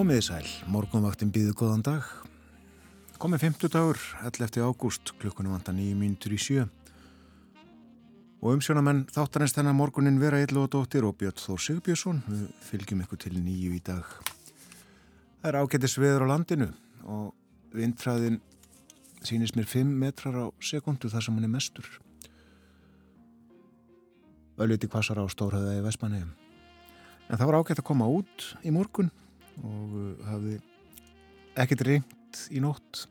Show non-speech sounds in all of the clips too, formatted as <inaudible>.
Komiði sæl, morgunvaktin býðu góðan dag. Komið 50 dagur, 11. ágúst, klukkunum vantar nýju mínutur í sjö. Og umsjónamenn þáttarins þennan morgunin vera Illu og Dóttir og Björn Þór Sigbjörnsson. Við fylgjum ykkur til nýju í dag. Það er ágættis veður á landinu og vindræðin sínist mér 5 metrar á sekundu þar sem hann er mestur. Ölliti kvassar á stórhæðaði Vestmanniðum. En það var ágætt að koma út í morgun og uh, hafði ekkert reynd í nótt.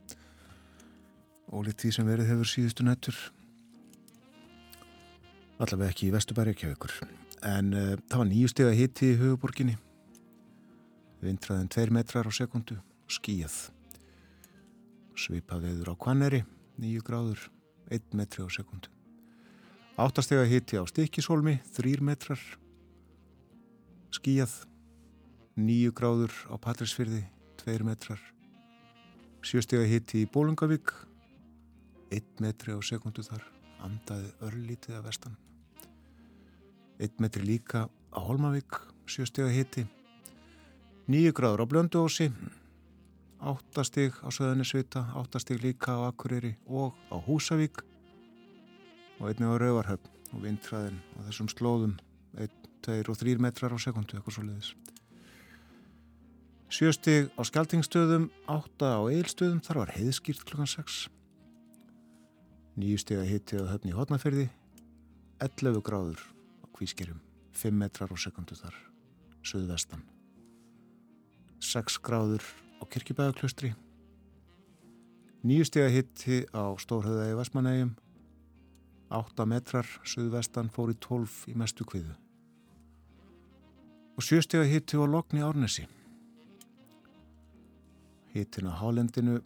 Og lit því sem verið hefur síðustu nættur allavega ekki í Vesturbæri ekki á ykkur en uh, það var nýju steg að hitti í huguborginni vindraðin 2 metrar á sekundu skíjað svipað veður á Kvanneri 9 gráður 1 metri á sekundu áttasteg að hitti á Stikishólmi 3 metrar skíjað nýju gráður á Patrísfyrði, tveir metrar. Sjöstega hitti í Bólungavík, eitt metri á sekundu þar, andaði örlítið að vestan. Eitt metri líka á Holmavík, sjöstega hitti. Nýju gráður á Blönduósi, áttastig á Söðanisvita, áttastig líka á Akureyri og á Húsavík og einnig á Rauvarhöfn og vindræðin og þessum slóðum 1, 2 og 3 metrar á sekundu, eitthvað svo leiðis. Sjöstig á Skeltingstöðum, átta á Eilstöðum, þar var heiðskýrt klukkan 6. Nýjustig að hitti á höfni í hotnaferði, 11 gráður á kvískerum, 5 metrar á sekundu þar, söðvestan. 6 gráður á kirkibæðaklustri. Nýjustig að hitti á Stórhauðaði Vestmanægjum, 8 metrar, söðvestan fór í 12 í mestu kviðu. Og sjöstig að hitti á Lokni Árnesi hitin á hálendinu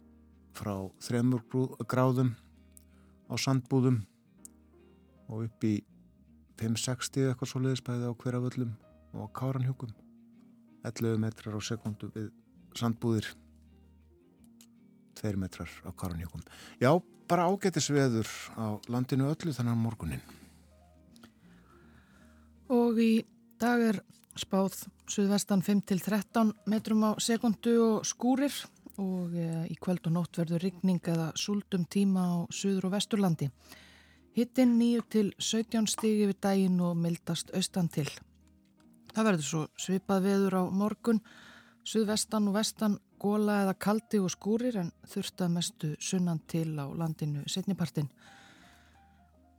frá þremur gráðum á sandbúðum og upp í 5-60 eitthvað svo leiðisbæði á hverjaföllum og á káranhjúkum 11 metrar á sekundu við sandbúðir. 2 metrar á káranhjúkum Já, bara ágættis veður á landinu öllu þannig að morgunin Og í dag er spáð suðvestan 5-13 metrum á sekundu og skúrir og e, í kveld og nótt verður rigning eða súldum tíma á Suður og Vesturlandi. Hittin 9-17 stigi við daginn og mildast austan til. Það verður svo svipað veður á morgun, suðvestan og vestan, góla eða kaldi og skúrir en þurftað mestu sunnan til á landinu setnipartin.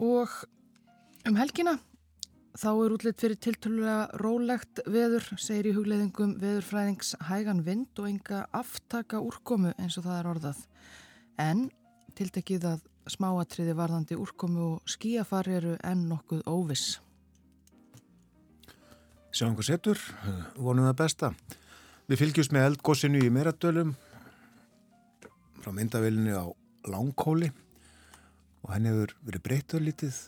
Og um helgina Þá er útlitt fyrir tiltölulega rólegt veður, segir í hugleðingum veðurfræðings hægan vind og enga aftaka úrkomu eins og það er orðað. En tiltekið að smáatriði varðandi úrkomu og skíafari eru enn nokkuð óviss. Sjáum hvað setur, vonum það besta. Við fylgjumst með eldgóssinu í Meradölum frá myndavillinni á Langkóli og henni hefur verið breytað lítið,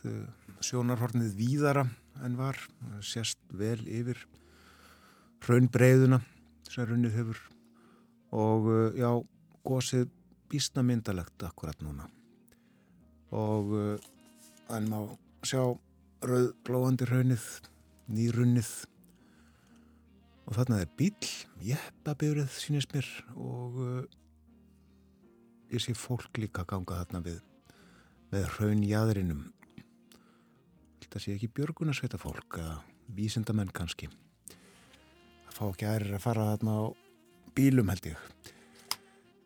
sjónarhornið víðara en var sérst vel yfir raunbreyðuna sem runnið hefur. Og uh, já, gósið bísna myndalegt akkurat núna. Og en uh, má sjá rauðblóðandi raunnið nýrunnið. Og þarna er bíl jeppabyrð sínist mér. Og ég sé fólk líka ganga þarna við með raunjæðrinum þetta sé ekki björgunarsveita fólk eða vísindamenn kannski. Það fá ekki aðrir að fara þarna á bílum held ég.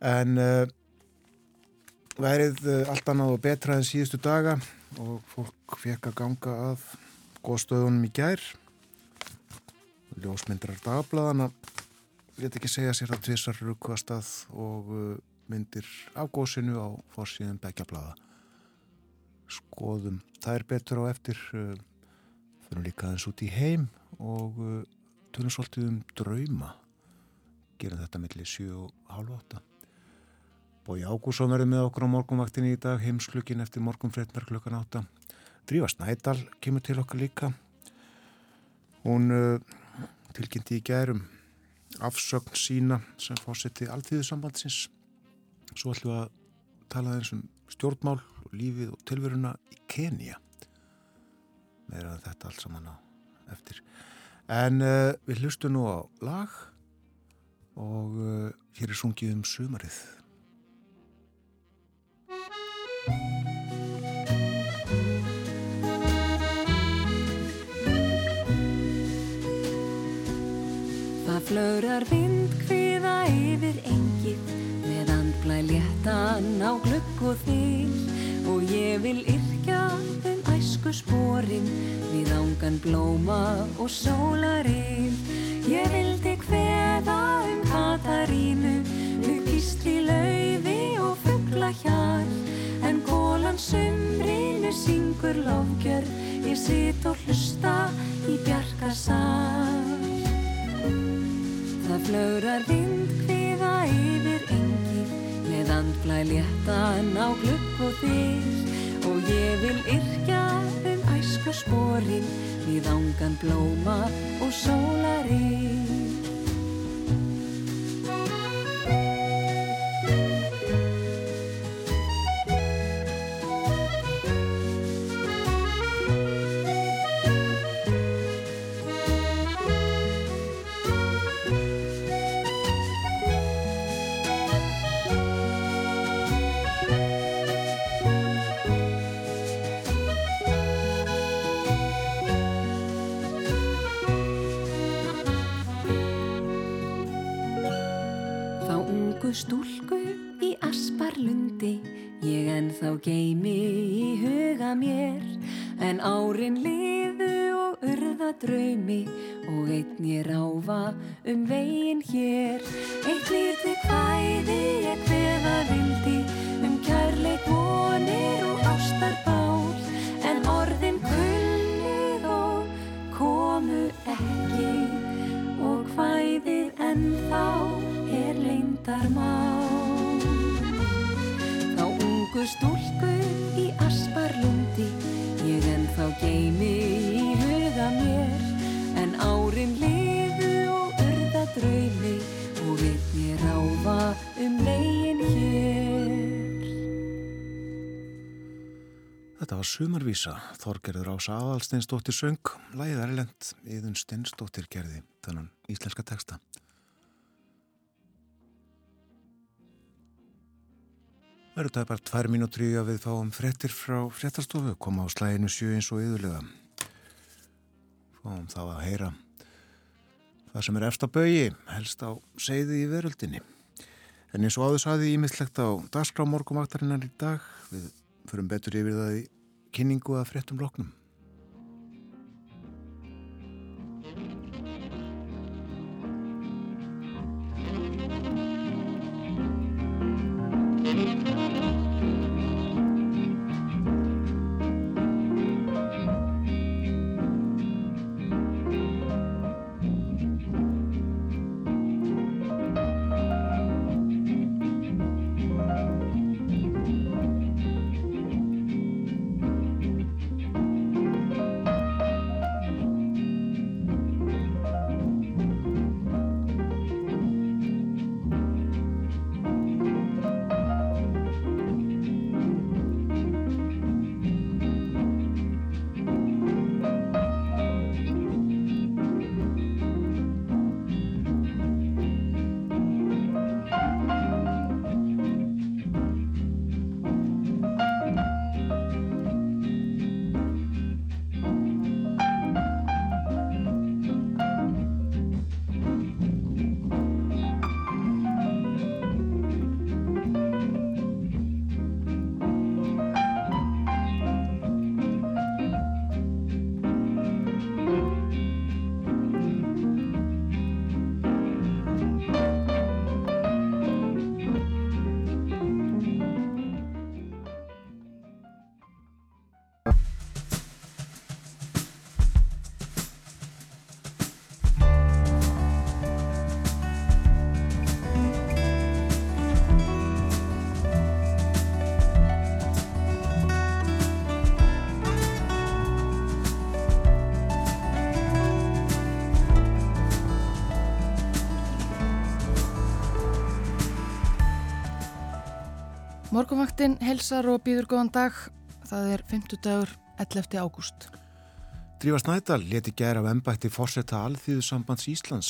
En uh, værið uh, allt annað og betra en síðustu daga og fólk fekk að ganga að góðstöðunum í gær. Ljósmyndrar dagbladana við ekki segja sér að tvissar rukvast að og uh, myndir af góðsinu á fórsíðum begjablada skoðum. Það er betur á eftir uh, fyrir líka aðeins út í heim og uh, tölum svolítið um drauma. Gerum þetta mellir 7 og halv 8 Bói Ágússon verður með okkur á morgunvaktinni í dag heimsklukkin eftir morgunfrétnar klukkan 8 Drífa Snædal kemur til okkar líka. Hún uh, tilkynnti í gærum afsögn sína sem fórseti alltíðusambandsins svo ætlum við að tala eins um stjórnmál og lífið og tilveruna í Kenya meira en þetta allt saman á eftir. En uh, við hlustum nú á lag og uh, hér er sungið um sumarið. Það flörar vind hviða yfir engið með andblæ léttan á glögg og þig og ég vil yrkja um æsku spórin við ángan blóma og sólarinn. Ég vildi hveða um Katarínu, hugist í laufi og fuggla hjál en gólan sumrinu syngur lofgjör, ég sitt og hlusta í bjarkasal. Það flörar vind hviða yfir engið með andblæ léttan á glugg og þig og ég vil yrkja um æsku spórin við ángan blóma og sólarinn. En árin liðu og urða draumi og einn ég ráfa um Þorgerður Ása Aðalsteinsdóttir söng, læðið Erlend, Íðun Steinsdóttir gerði þannan íslenska teksta. Það eru það bara tvær mínútri að við fáum frettir frá frettarstofu, koma á slæginu sjö eins og yðurlega. Fáum þá að heyra það sem er eftir bögi, helst á seiði í veröldinni. En eins og áður saði ímiðtlegt á dagskrá morgumvaktarinnar í dag, við förum betur yfir það í kynningu að frettum loknum. Morgunvaktin helsar og býður góðan dag. Það er 50 dagur 11. ágúst. Drífa Snædal leti gæra af ennbætti fórsetta alþýðu sambands Íslands.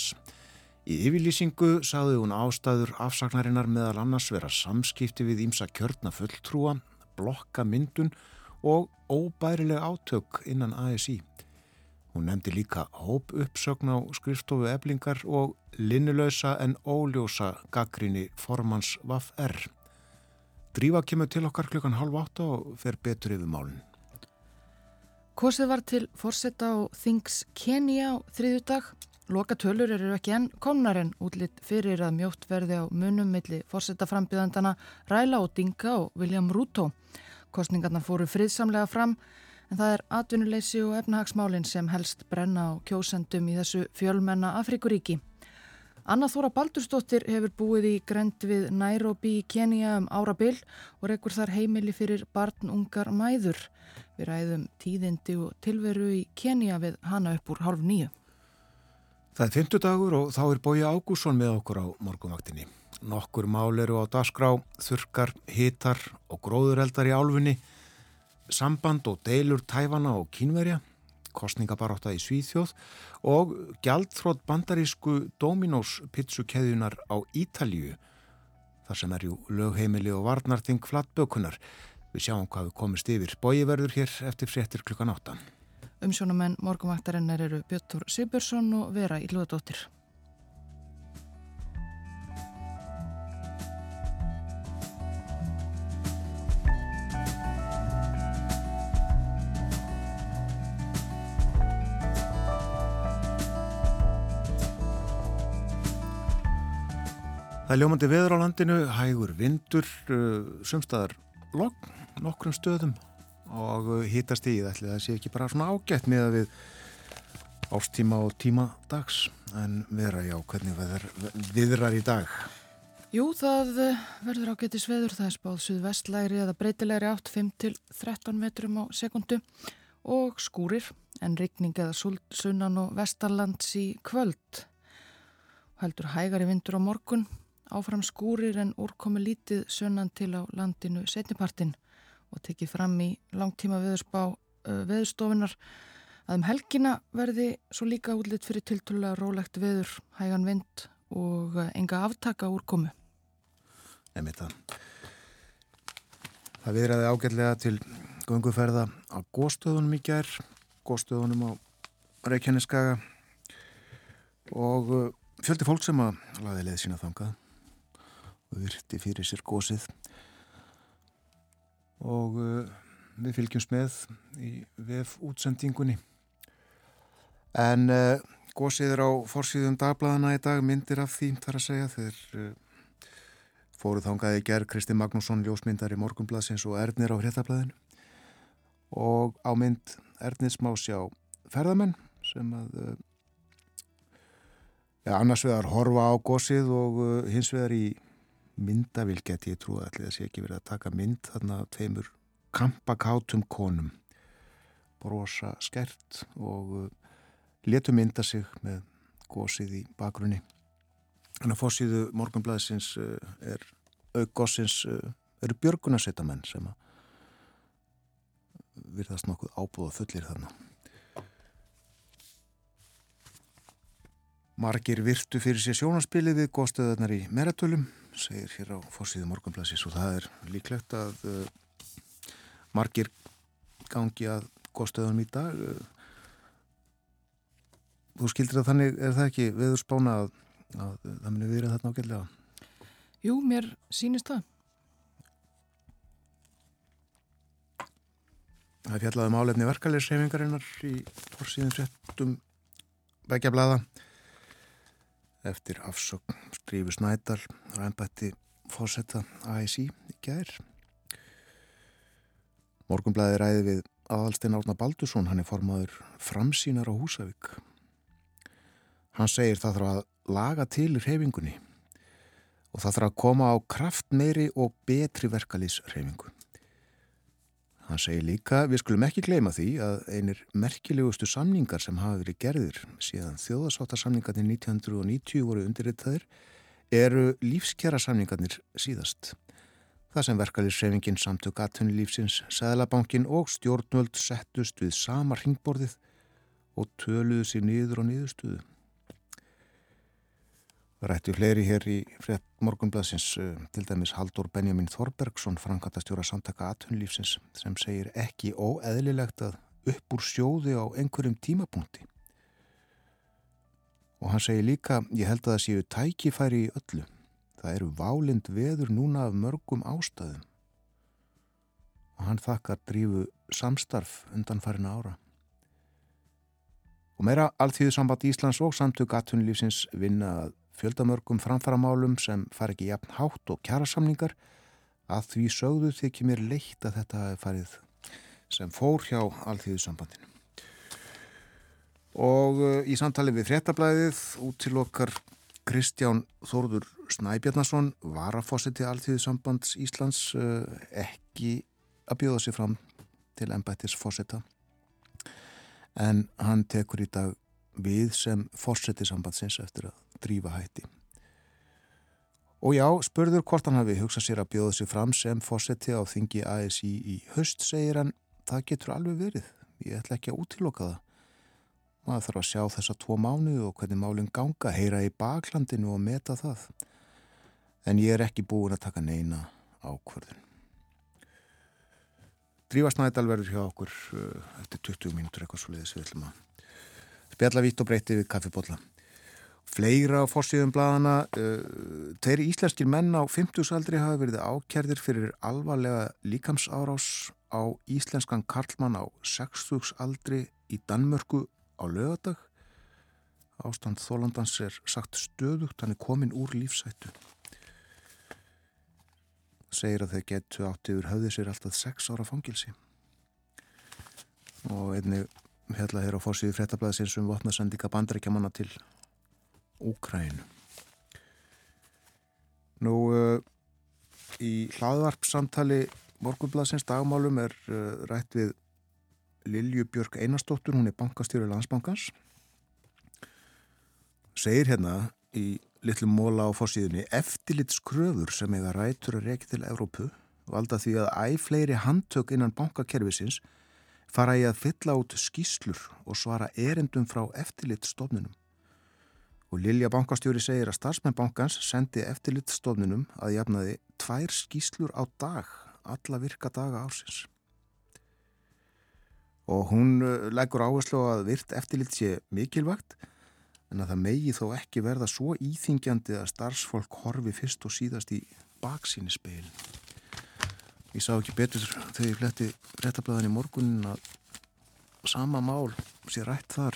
Í yfirlýsingu sagði hún ástæður afsagnarinnar meðal annars vera samskipti við ímsa kjörna fulltrúa, blokka myndun og óbærileg átök innan ASI. Hún nefndi líka hóp uppsögn á skrifstofu eblingar og linnulösa en óljósa gaggrinni formans Vaf R. Drífa kemur til okkar klukkan halv átta og fer betur yfir málun. Kosið var til fórsetta á Things Kenya á þriðu dag. Loka tölur eru ekki enn komnar en útlitt fyrir að mjótt verði á munum milli fórsetaframbjöðandana Ræla og Dinga og William Ruto. Kostningarna fóru friðsamlega fram en það er atvinnuleysi og efnahagsmálinn sem helst brenna á kjósendum í þessu fjölmenna Afrikuríki. Anna Þóra Baldurstóttir hefur búið í grend við Nairobi í Kenya um árabil og rekkur þar heimili fyrir barnungar mæður. Við ræðum tíðindi og tilveru í Kenya við hana upp úr hálf nýju. Það er fymtudagur og þá er Bói Ágússon með okkur á morgunvaktinni. Nokkur mál eru á dasgrá, þurkar, hitar og gróðureldar í álfunni, samband og deilur tæfana og kínverja, kostningabaróta í Svíþjóð og gjaldþrótt bandarísku Dominós pizzukeðjunar á Ítalju, þar sem er ju lögheimili og varnarting flattbökunar. Við sjáum hvað við komist yfir. Bói verður hér eftir fréttir klukkan áttan. Umsjónumenn morgumvaktarinnar eru Björn Sigursson og Vera Ílúðadóttir. Það er ljómandi veður á landinu, hægur vindur, uh, sumstaðar logg, nokkrum stöðum og hýtast í það það sé ekki bara svona ágætt með að við ástíma og tíma dags en vera já hvernig veður, viðrar í dag? Jú, það verður ágættis veður, það er spáð suðvestlæri eða breytilegri átt 5-13 metrum á sekundu og skúrir en rigning eða sunnan og vestarlands í kvöld. Heldur hægari vindur á morgun áfram skúrir en úrkomi lítið sunnan til á landinu setnipartin og tekið fram í langtíma veðurspá veðurstofinar að um helgina verði svo líka útlitt fyrir tiltöla rólegt veður, hægan vind og enga aftaka úrkomu. Nefnir það. Það viðræði ágætlega til gunguferða á góðstöðunum í gerð, góðstöðunum á Reykjaneskaga og fjöldi fólk sem að laði leið sína þangað virti fyrir sér góðsið og uh, við fylgjumst með í VF útsendingunni en uh, góðsið er á fórsýðum dagbladana í dag myndir af því þar að segja þeir uh, fóruð þángaði gerð Kristi Magnússon ljósmyndar í morgunbladsins og Ernir á hrettablaðinu og á mynd Ernir smá sjá ferðamenn sem að ja, annars vegar horfa á góðsið og hins vegar í myndavíl geti ég trú að allir þessi ekki verið að taka mynd þarna tveimur kampakátum konum. Brosa skert og uh, letu mynda sig með gósið í bakgrunni. Þannig að fórsýðu morgunblæðisins uh, er aukgósins uh, eru björgunarsveitamenn sem að virðast nokkuð ábúða fullir þarna. Margir virtu fyrir sér sjónaspilið við góðstöðarnar í meratölum segir hér á fórsíðu morgunplassis og það er líklegt að uh, margir gangi að góðstöðunum í dag. Uh, Þú skildir að þannig er það ekki viður spána að, að það muni viðrið þarna ágætlega? Jú, mér sínist það. Það fjallaði málefni um verkalegsreifingarinnar í fórsíðum frettum begja blada eftir afsökn Strífus Nædal á ennbætti fórsetta ASI í gær. Morgunblæði ræði við aðalstein Árna Baldursson, hann er formaður framsýnar á Húsavík. Hann segir það þarf að laga til reyfingunni og það þarf að koma á kraftmeiri og betri verkalýsreyfingu. Hann segir líka, við skulum ekki gleyma því að einir merkilegustu samningar sem hafa verið gerðir síðan þjóðasáttarsamningarnir 1990 voru undirritaðir eru lífskjara samningarnir síðast. Það sem verkalýsreyfingin samtök aðtunni Sæðlabankin og stjórnvöld settust við sama ringborðið og töluðu sér niður og niðurstuðu. Rættu fleiri hér í frétt morgunbladsins, eh, til dæmis Haldur Benjamin Þorbergsson, frangatastjóra samtaka aðtunlífsins, sem segir ekki óeðlilegt að upp úr sjóði á einhverjum tímapunkti. Og hann segir líka, ég held að það séu tækifæri í öllu. Það eru válind veður núna af mörgum ástæðum. Og hann þakkar drífu samstarf undan farin ára. Og meira alltíðu samband Íslands og samtök aðtunlífsins vinna að fjöldamörgum framfaramálum sem far ekki jafn hátt og kjærasamningar að því sögðu þykir mér leitt að þetta farið sem fór hjá allþýðusambandinu. Og uh, í samtali við fréttablaðið út til okkar Kristján Þórður Snæbjarnason var að fósiti allþýðusambands Íslands uh, ekki að bjóða sér fram til ennbættis fósita en hann tekur í dag við sem fórseti sambandsins eftir að drífa hætti. Og já, spurður hvort hann hafi hugsað sér að bjóða sér fram sem fórseti á þingi ASI í höst, segir hann, það getur alveg verið. Ég ætla ekki að útiloka það. Maður þarf að sjá þessa tvo mánu og hvernig málinn ganga, heyra í baklandinu og meta það. En ég er ekki búin að taka neina ákvörðun. Drífa Snædal verður hjá okkur uh, eftir 20 mínútur eitthvað svo leiðis við ætlum að spjalla vitt og breyti við kaffibotla. Fleira á fórsíðum bladana, uh, þeirri íslenskir menn á 50-saldri hafa verið ákjærðir fyrir alvarlega líkamsárás á íslenskan karlmann á 60-aldri í Danmörku á lögadag. Ástand Þólandans er sagt stöðugt, hann er komin úr lífsættu. Segir að þeir getu átt yfir höfði sér alltaf 6 ára fangilsi. Og einni hérna hér á fórsíðu fréttablaðsins um vopnasendika bandrækjamanna til Úkrænu. Nú uh, í hlaðvarpsamtali morgunblaðsins dagmálum er uh, rætt við Lilju Björg Einarstóttur, hún er bankastjóri landsbankans. Segir hérna í litlum móla á fórsíðunni eftirlit skröfur sem eiga rætur að reyki til Evrópu valda því að æfleiri handtök innan bankakerfisins fara í að fylla út skýslur og svara erendum frá eftirlitstofnunum. Og Lilja bankastjóri segir að starfsmenn bankans sendi eftirlitstofnunum að jafnaði tvær skýslur á dag, alla virka daga ásins. Og hún uh, leggur áherslu að virt eftirlit sé mikilvægt en að það megi þó ekki verða svo íþingjandi að starfsfólk horfi fyrst og síðast í baksíni speilin. Ég sá ekki betur þegar ég fletti réttablaðan í morgunin að sama mál sé rætt þar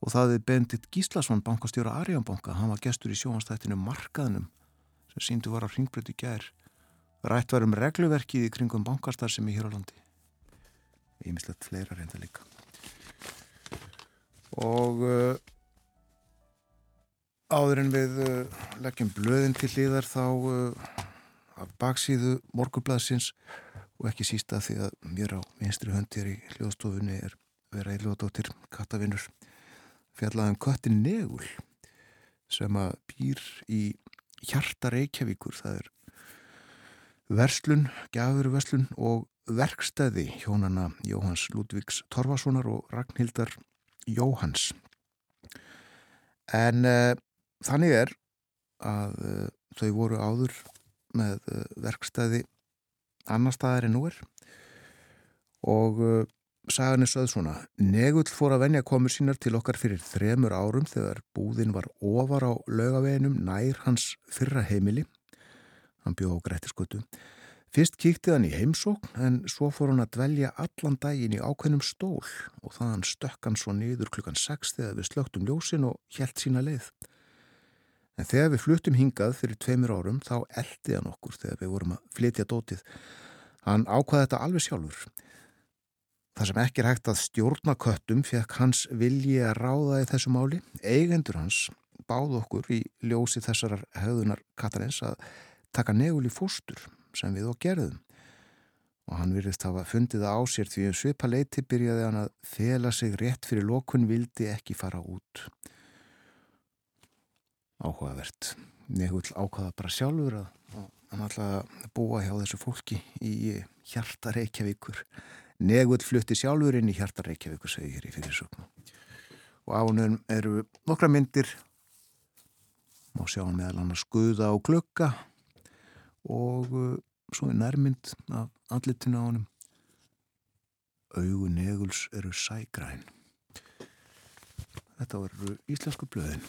og það er Bendit Gíslason, bankastjóra Arjónbanka, hann var gestur í sjóhanstættinu Markaðnum sem síndu var á ringbrötu gær. Rætt var um regluverkið í kringum bankastar sem er hér á landi. Ég mislett fleira reynda líka. Og uh, áður en við uh, leggjum blöðin til líðar þá uh, af baksíðu morgublaðsins og ekki sísta því að mér á vinstri höndir í hljóðstofunni er vera í hljóðdóttir kattavinnur fjallaðum köttin Negul sem að býr í hjarta Reykjavíkur. Það er verslun, gafurverslun og verkstæði hjónana Jóhans Ludvíks Torfasonar og Ragnhildar Jóhans en uh, þannig er að uh, þau voru áður með uh, verkstæði annar staðar en nú er. Og uh, sagan er sögð svona Negull fór að venja komur sínar til okkar fyrir þremur árum þegar búðin var ofar á lögaveginum nær hans fyrra heimili. Hann bjóð á grættiskutu Fyrst kíkti hann í heimsókn en svo fór hann að dvelja allan daginn í ákveðnum stól og þann stökk hann svo niður klukkan 6 þegar við slögtum ljósin og hjælt sína leið. En þegar við fluttum hingað fyrir tveimur árum þá eldi hann okkur þegar við vorum að flytja dótið. Hann ákvaði þetta alveg sjálfur. Það sem ekki er hægt að stjórna köttum fekk hans vilji að ráða í þessu máli. Eigendur hans báð okkur í ljósi þessarar höðunar Katarins að taka negul í fóstur sem við og gerðum. Og hann virðist hafa fundið það á sér því um svipa leiti byrjaði hann að þela sig rétt fyrir lokun vildi ekki fara út áhugavert. Negull ákvaða bara sjálfur að hann ætlaði að búa hjá þessu fólki í hjarta Reykjavíkur. Negull flutti sjálfur inn í hjarta Reykjavíkur, segir í fyrirsöknu. Og ánum eru nokkra myndir má sjá meðal hann að skuða á klukka og uh, svo er nærmynd af andlitinu á honum augu neguls eru sægræn þetta voru íslensku blöðin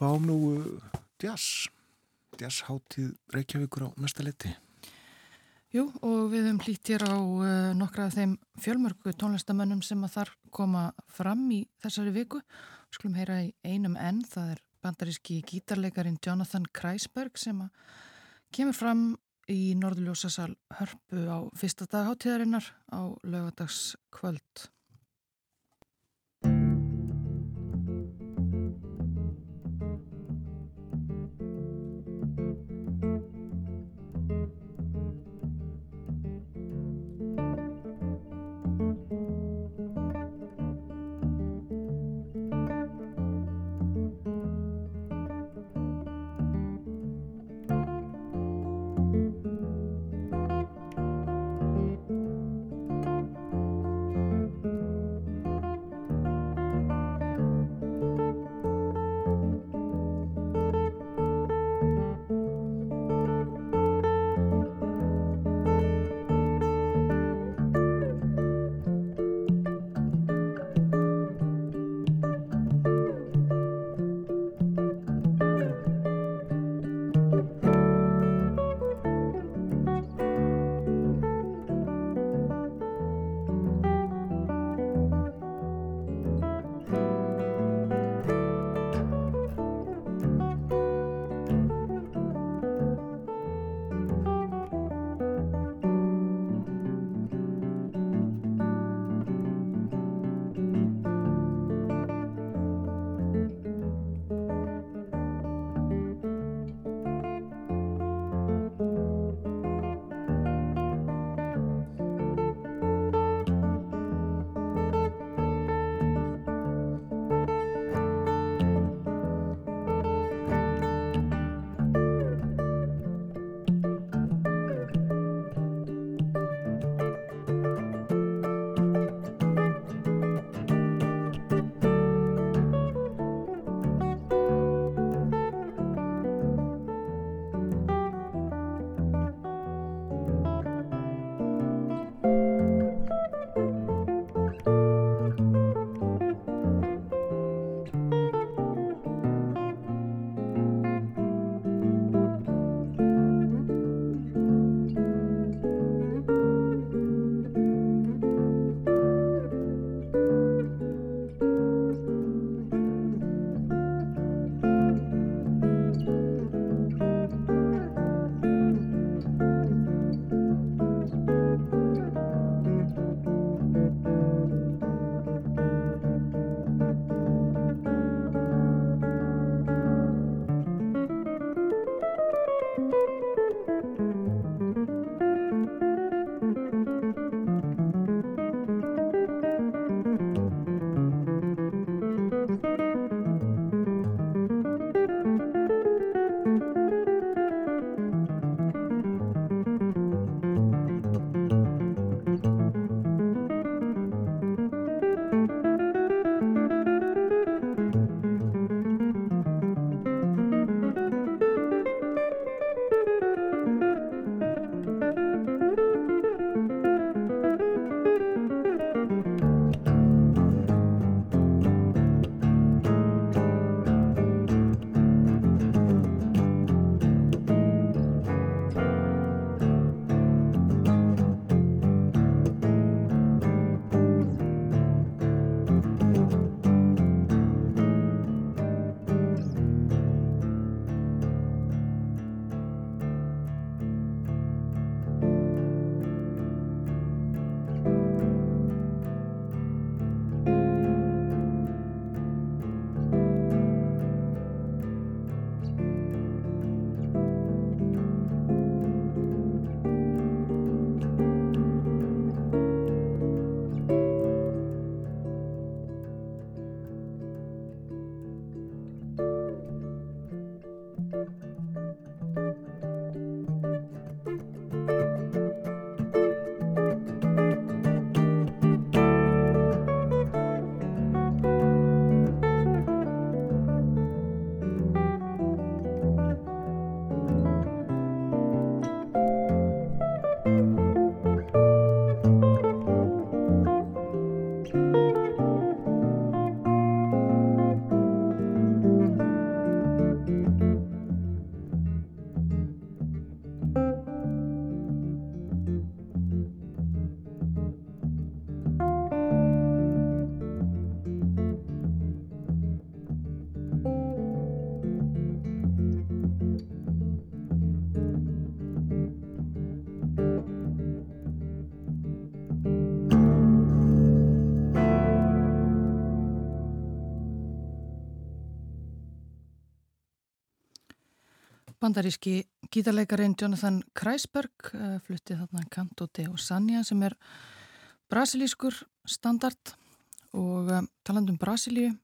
fáum nú uh, jazz. Jazzháttíð Reykjavíkur á næsta leti. Jú, og við höfum hlýtt hér á uh, nokkra af þeim fjölmörgu tónlistamönnum sem að þar koma fram í þessari viku. Skulum heyra í einum enn, það er bandaríski gítarleikarin Jonathan Kreisberg sem kemur fram í Norðljósasal hörpu á fyrsta dag hátíðarinnar á lögadags bandaríski gítarleikarin Jonathan Kreisberg uh, fluttið þarna Canto de Osania sem er brasilískur standard og uh, talandum Brasilíu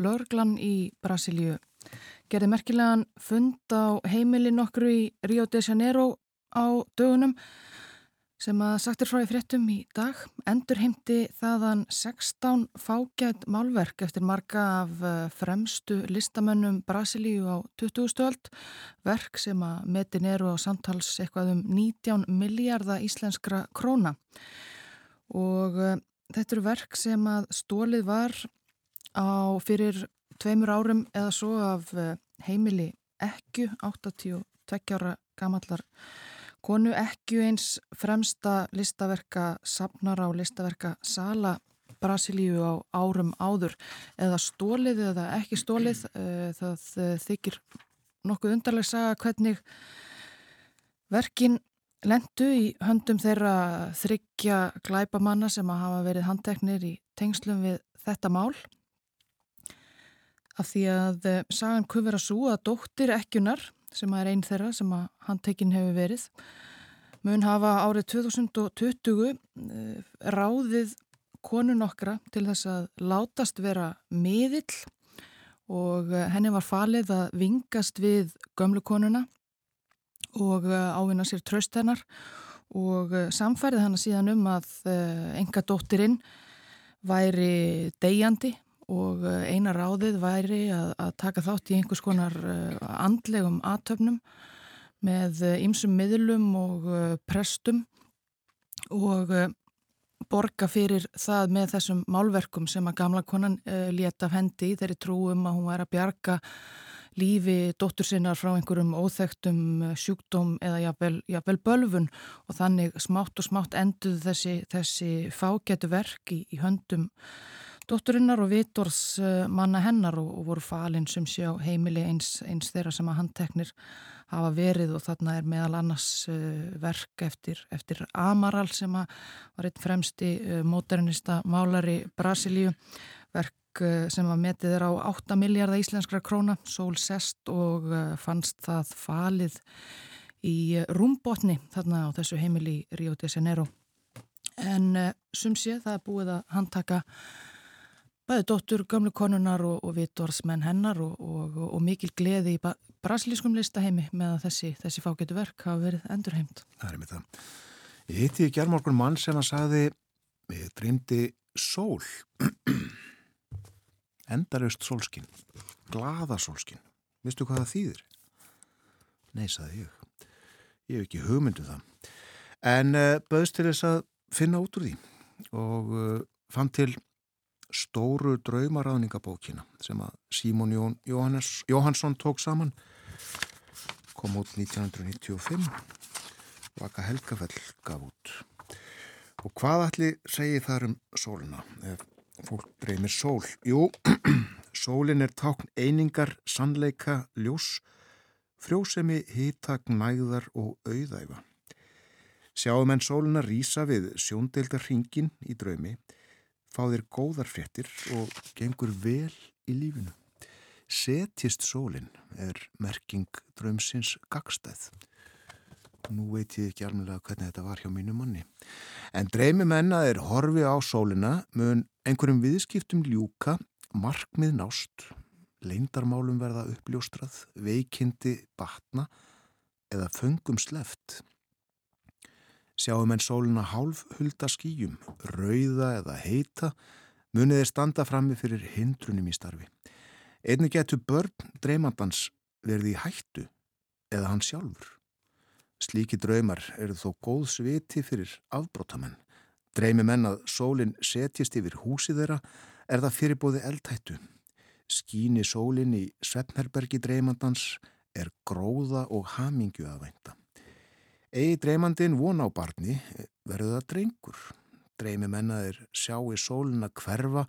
Lörglan í Brasilíu gerði merkilegan fund á heimilin okkur í Rio de Janeiro á dögunum sem að sagtir frá í fréttum í dag endur heimti þaðan 16 fágætt málverk eftir marga af eh, fremstu listamönnum Brasilíu á 20. stöld verk sem að metin eru á samtals eitthvað um 19 miljardar íslenskra króna og uh, þetta eru verk sem að stólið var á fyrir tveimur árum eða svo af uh, heimili ekku 82 ára gamallar konu ekki eins fremsta listaverka sapnar á listaverka Sala Brasilíu á árum áður. Eða stólið eða ekki stólið eh, það eh, þykir nokkuð undarleg saga hvernig verkin lendu í höndum þeirra þryggja glæpamanna sem að hafa verið handteknir í tengslum við þetta mál. Af því að eh, sagan kufur að sú að dóttir ekkunar sem er einn þeirra sem að handtekinn hefur verið. Mun hafa árið 2020 eh, ráðið konun okkra til þess að látast vera miðill og eh, henni var falið að vingast við gömlu konuna og eh, ávinna sér tröst hennar og samfærið hann síðan um að enga dóttirinn væri degjandi og eina ráðið væri að, að taka þátt í einhvers konar andlegum aðtöfnum með eh, miðlum og eh, prestum og eh, borga fyrir það með þessum málverkum sem að gamla konan leta af hendi þeirri trúum að hún væri að bjarga lífi dóttur sinnar frá einhverjum óþektum sjúkdóm eða jafnvel, jafnvel bölfun og þannig smátt og smátt enduð þessi, þessi fágætu verk í, í höndum dótturinnar og vitors manna hennar og, og voru falinn sem sé á heimili eins, eins þeirra sem að handteknir hafa verið og þarna er meðal annars uh, verk eftir, eftir Amaral sem var einn fremsti uh, modernista málari Brasilíu, verk uh, sem var metið er á 8 miljardar íslenskra króna, sól sest og fannst það falið í rúmbotni þarna á þessu heimili Rio de Janeiro. En sum sé það er búið að handtaka bæði dóttur, gömlu konunar og, og vitorsmenn hennar og, og, og mikil gleði í brasilískum listaheimi með að þessi, þessi fágetu verk hafa verið endurheimt. Það er með það. Ég hitti í gerðmorgun mann sem að sagði, ég drýmdi sól, <clears throat> endarust sólskinn, glada sólskinn. Vistu hvað það þýðir? Nei, sagði ég. Ég hef ekki hugmyndu um það. En uh, bauðst til þess að finna út úr því og uh, fann til stóru draumaráðningabókina sem að Símón Jón, Jóhannes, Jóhansson tók saman. Kom út 1995 Vaka Helgafell gaf út. Og hvað allir segir þar um sóluna ef fólk dreymir sól? Jú, <clears throat> sólin er tákn einingar, sannleika, ljós frjósemi, hýttak, næðar og auðæfa. Sjáum en sóluna rýsa við sjóndeildar hringin í draumi fá þér góðar fréttir og gengur vel í lífinu. Setjist sólinn er merking drömsins gagstæð. Nú veit ég ekki alveg hvernig þetta var hjá mínu manni. En dreymi menna er horfi á sólina mun einhverjum viðskiptum ljúka, markmið nást, leindarmálum verða uppljóstrað, veikindi batna eða föngum sleft. Sjáum en sóluna hálf hulda skýjum, rauða eða heita, munið er standa frammi fyrir hindrunum í starfi. Einni getur börn dreymandans verði í hættu eða hann sjálfur. Slíki draumar eru þó góð sviti fyrir afbrótamenn. Dreymi menn að sólinn setjist yfir húsi þeirra er það fyrirbóði eldhættu. Skíni sólinn í Svefnherbergi dreymandans er gróða og hamingju að vænta. Egi dreymandin von á barni verður það drengur. Dreymi mennaðir sjá í sóluna hverfa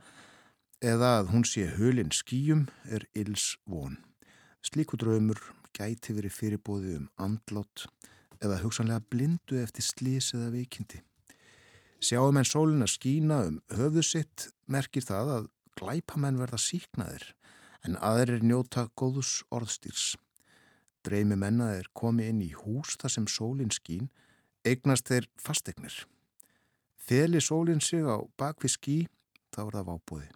eða að hún sé hulinn skýjum er ills von. Slíku draumur gæti verið fyrirbóði um andlott eða hugsanlega blindu eftir slís eða veikindi. Sjáum en sóluna skína um höfðu sitt merkir það að glæpamenn verða síknaðir en aðrir njóta góðus orðstýrs. Dreymi menna er komið inn í hús þar sem sólinn skín, eignast þeir fastegnir. Þeli sólinn sig á bakvið skí, þá er það vábúði.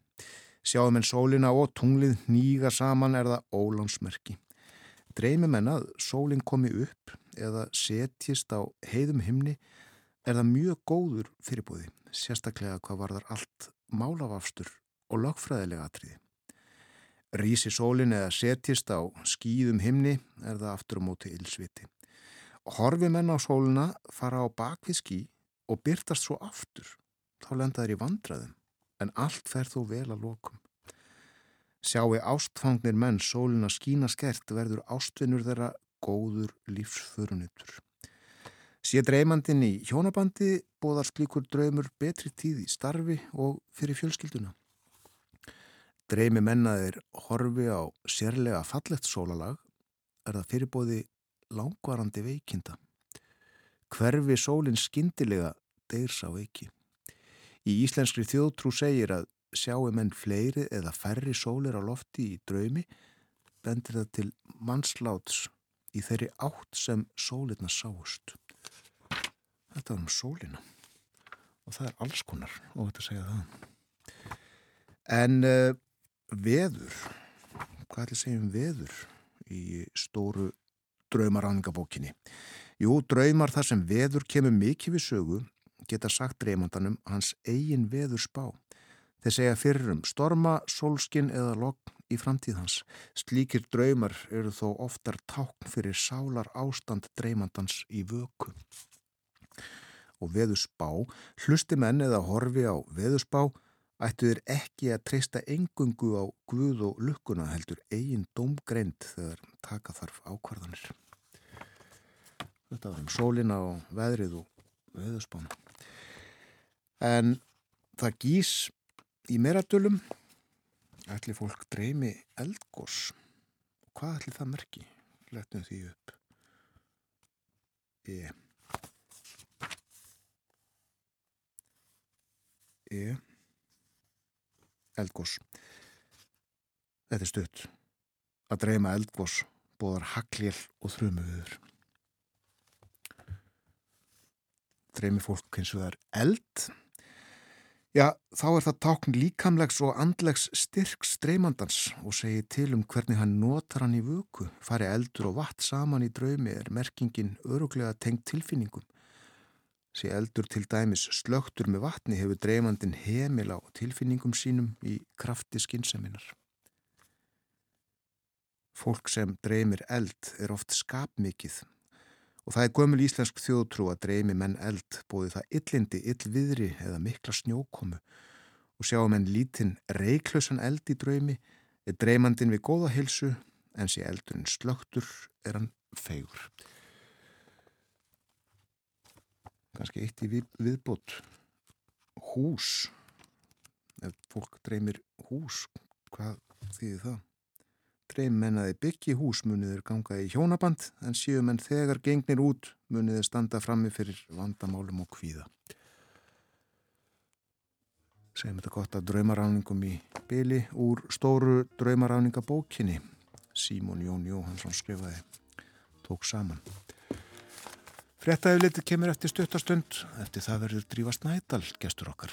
Sjáum en sólina og tunglið nýga saman er það ólánsmerki. Dreymi menna að sólinn komi upp eða setjist á heiðum himni er það mjög góður fyrirbúði, sérstaklega hvað var þar allt málafafstur og lagfræðilega atriði. Rísi sólinn eða setjist á skýðum himni er það aftur á móti ylsviti. Horfi menn á sóluna fara á bakvið ský og byrtast svo aftur. Þá lenda þeir í vandraðum, en allt fer þó vel að lokum. Sjáu ástfangnir menn sóluna skína skert verður ástvinnur þeirra góður lífsförunitur. Sé dreymandin í hjónabandi bóðar slíkur draumur betri tíð í starfi og fyrir fjölskylduna. Dreymi mennaðir horfi á sérlega fallegt sólalag er það fyrirbóði langvarandi veikinda. Hverfi sólinn skindilega deyrs á veiki. Í íslenskri þjóðtrú segir að sjáu menn fleiri eða færri sólir á lofti í draumi bendir það til mannsláts í þeirri átt sem sólirna sáust. Þetta var um sólina og það er alls konar og þetta segja það. En uh, veður, hvað ætla að segja um veður í stóru draumaráningabókinni? Jú, draumar þar sem veður kemur mikið við sögu geta sagt dreymandanum hans eigin veður spá. Þeir segja fyrir um storma, solskin eða logg í framtíð hans. Slíkir draumar eru þó oftar tákn fyrir sálar ástand dreymandans í vöku og veðusbá, hlusti menn eða horfi á veðusbá, ættu þeir ekki að treysta engungu á guð og lukkuna heldur eigin domgreind þegar taka þarf ákvarðanir. Þetta var um sólina og veðrið og veðusbána. En það gís í meradölum, ætli fólk dreymi eldgós. Hvað ætli það merki? Letnum því upp. Ég... E. Eldgós. Þetta er stutt. Að dreyma eldgós bóðar hagljel og þrumuður. Dreymi fólk eins og það er eld. Já, þá er það tákn líkamlegs og andlegs styrks dreymandans og segi til um hvernig hann notar hann í vöku. Fari eldur og vatn saman í draumi er merkingin öruglega tengt tilfinningum. Sér eldur til dæmis slögtur með vatni hefur dreymandin heimil á tilfinningum sínum í krafti skinnseminar. Fólk sem dreymir eld er oft skapmikið og það er gömul íslensk þjóðtrú að dreymi menn eld bóði það illindi, illviðri eða mikla snjókomu og sjáum enn lítinn reiklausan eld í dröymi er dreymandin við góða hilsu en sé eldurinn slögtur er hann fegur kannski eitt í við, viðbót. Hús. Ef fólk dreymir hús hvað þýðir það? Dreym mennaði byggi hús muniður ganga í hjónaband en séu menn þegar gengnir út muniður standa frammi fyrir vandamálum og kvíða. Segjum þetta gott að draumaráningum í byli úr stóru draumaráningabókinni. Símón Jón Jóhansson skrifaði tók saman Frettæðilitið kemur eftir stuttastund, eftir það verður drífast nætal gestur okkar.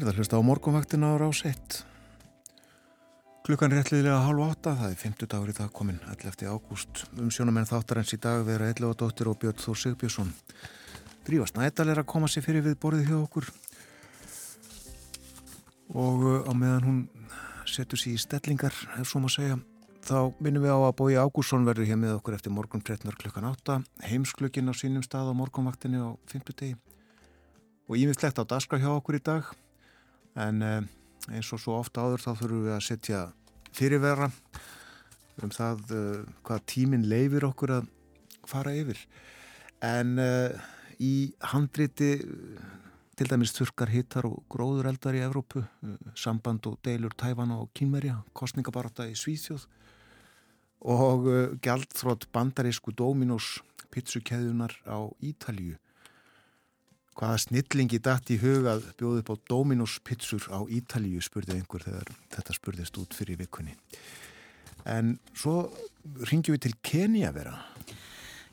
Þið að hlusta á morgunvaktina á rás 1. Klukkan réttliðilega halv átta, það er 50 dagur í dag komin 11. ágúst. Um sjónamenn þáttarins í dag vera Elva Dóttir og Björn Þór Sigbjörnsson. Drífa Snædal er að koma sér fyrir við borðið hjá okkur og uh, á meðan hún setur sér í stellingar, ef svo maður segja, þá minnum við á að Bói Ágússon verður hér með okkur eftir morgun 13. klukkan 8, heimsklukkin á sínum stað á morgunvaktinni á 50 degi og ímiðslegt á daskra hjá okkur í dag en uh, eins og svo ofta áður þá þurfum við að setja fyrirvera um það uh, hvað tíminn leifir okkur að fara yfir. En uh, í handriti til dæmis þurkar hittar og gróður eldar í Evrópu, samband og deilur Tæfana og Kínverja, kostningabarata í Svíþjóð og gjaldþrótt bandarísku Dominos pizzukeðunar á Ítalju hvaða snillingi dætt í huga að bjóði upp á Dominos pizzur á Ítalíu spurði einhver þegar þetta spurðist út fyrir vikunni. En svo ringjum við til Kenya vera.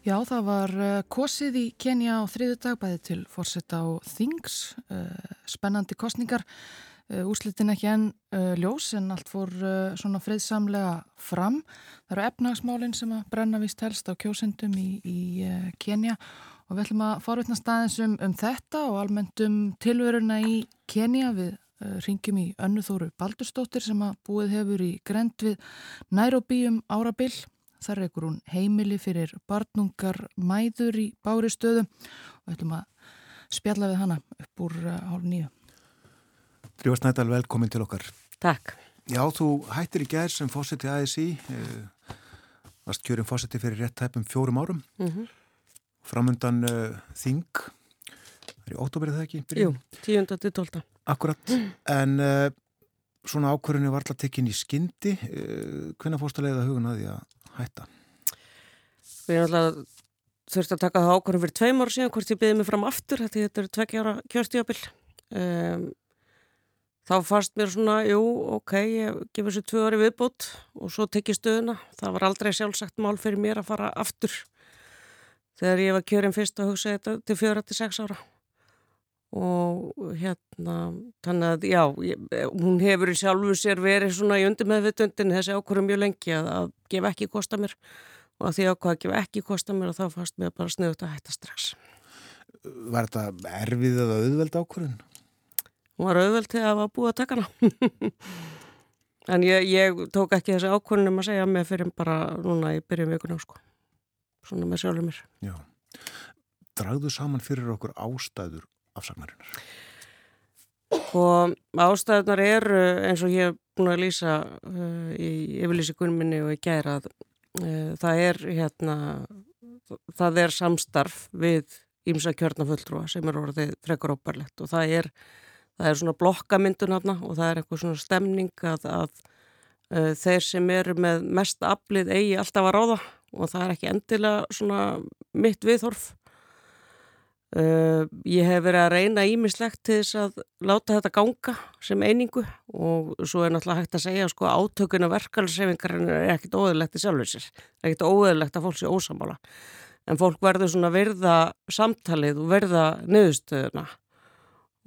Já, það var kosið í Kenya á þriðu dag bæði til fórsetta á Things, spennandi kostningar, úrslitin ekki enn ljós en allt fór svona friðsamlega fram. Það eru efnagsmálinn sem að brenna vist helst á kjósendum í, í Kenya og Og við ætlum að forvitna staðins um, um þetta og almennt um tilveruna í Kenya við uh, ringjum í Önnuþóru Baldurstóttir sem að búið hefur í grend við Nairobi um árabill. Þar einhver hún heimili fyrir barnungar mæður í bári stöðu og við ætlum að spjalla við hana upp úr uh, hálf nýju. Drívar Snædal, velkomin til okkar. Takk. Já, þú hættir í gær sem fósetti ASI, uh, varst kjörum fósetti fyrir rétt tæpum fjórum árum. Mhm. Mm framundan uh, Þing það er í ótóberið það ekki? Byrjum? Jú, 10.12. Akkurat, en uh, svona ákvörðinu var alltaf tekinn í skyndi uh, hvernig fórst að leiða hugun að því að hætta? Við erum alltaf þurfti að taka það ákvörðinu fyrir tveim ára síðan hvort ég byggði mig fram aftur þetta er tveggjára kjörstjóbil um, þá fannst mér svona jú, ok, ég gefur þessu tvö ári viðbót og svo tekið stöðuna það var aldrei sjálfsagt mál fyrir mér að fara aftur þegar ég var kjörinn fyrst að hugsa þetta til fjóra til sex ára. Og hérna þannig að já, ég, hún hefur í sjálfu sér verið svona í undir meðvitundin þessi ákvörum mjög lengi að, að gefa ekki kosta mér. Og að því ákvað að gefa ekki kosta mér og þá fannst mér bara sniðut að hætta strax. Var þetta erfið eða auðveld ákvörun? Hún var auðveld til að var búið að taka hana. <laughs> En ég, ég tók ekki þessi ákvörunum að segja mig fyrir bara núna í byrjum vikuna sko svona með sjálfur mér. Já. Dragðu saman fyrir okkur ástæður afsagnarinnar? Og ástæðunar eru eins og ég hef búin að lýsa uh, í yfirlýsikunum minni og í gærað uh, það er hérna það er samstarf við ímsa kjörnafulltrúa sem er orðið frekar óparlegt og það er það er svona blokkamyndun hafna og það er eitthvað svona stemning að, að uh, þeir sem eru með mest aflið eigi alltaf að ráða og það er ekki endilega svona mitt viðhorf. Uh, ég hef verið að reyna ímislegt til þess að láta þetta ganga sem einingu og svo er náttúrulega hægt að segja sko átökuna verkalsefingar er ekkit óðurlegt í sjálfur sér, er ekkit óðurlegt að fólk sé ósamála en fólk verður svona verða samtalið og verða niðurstöðuna.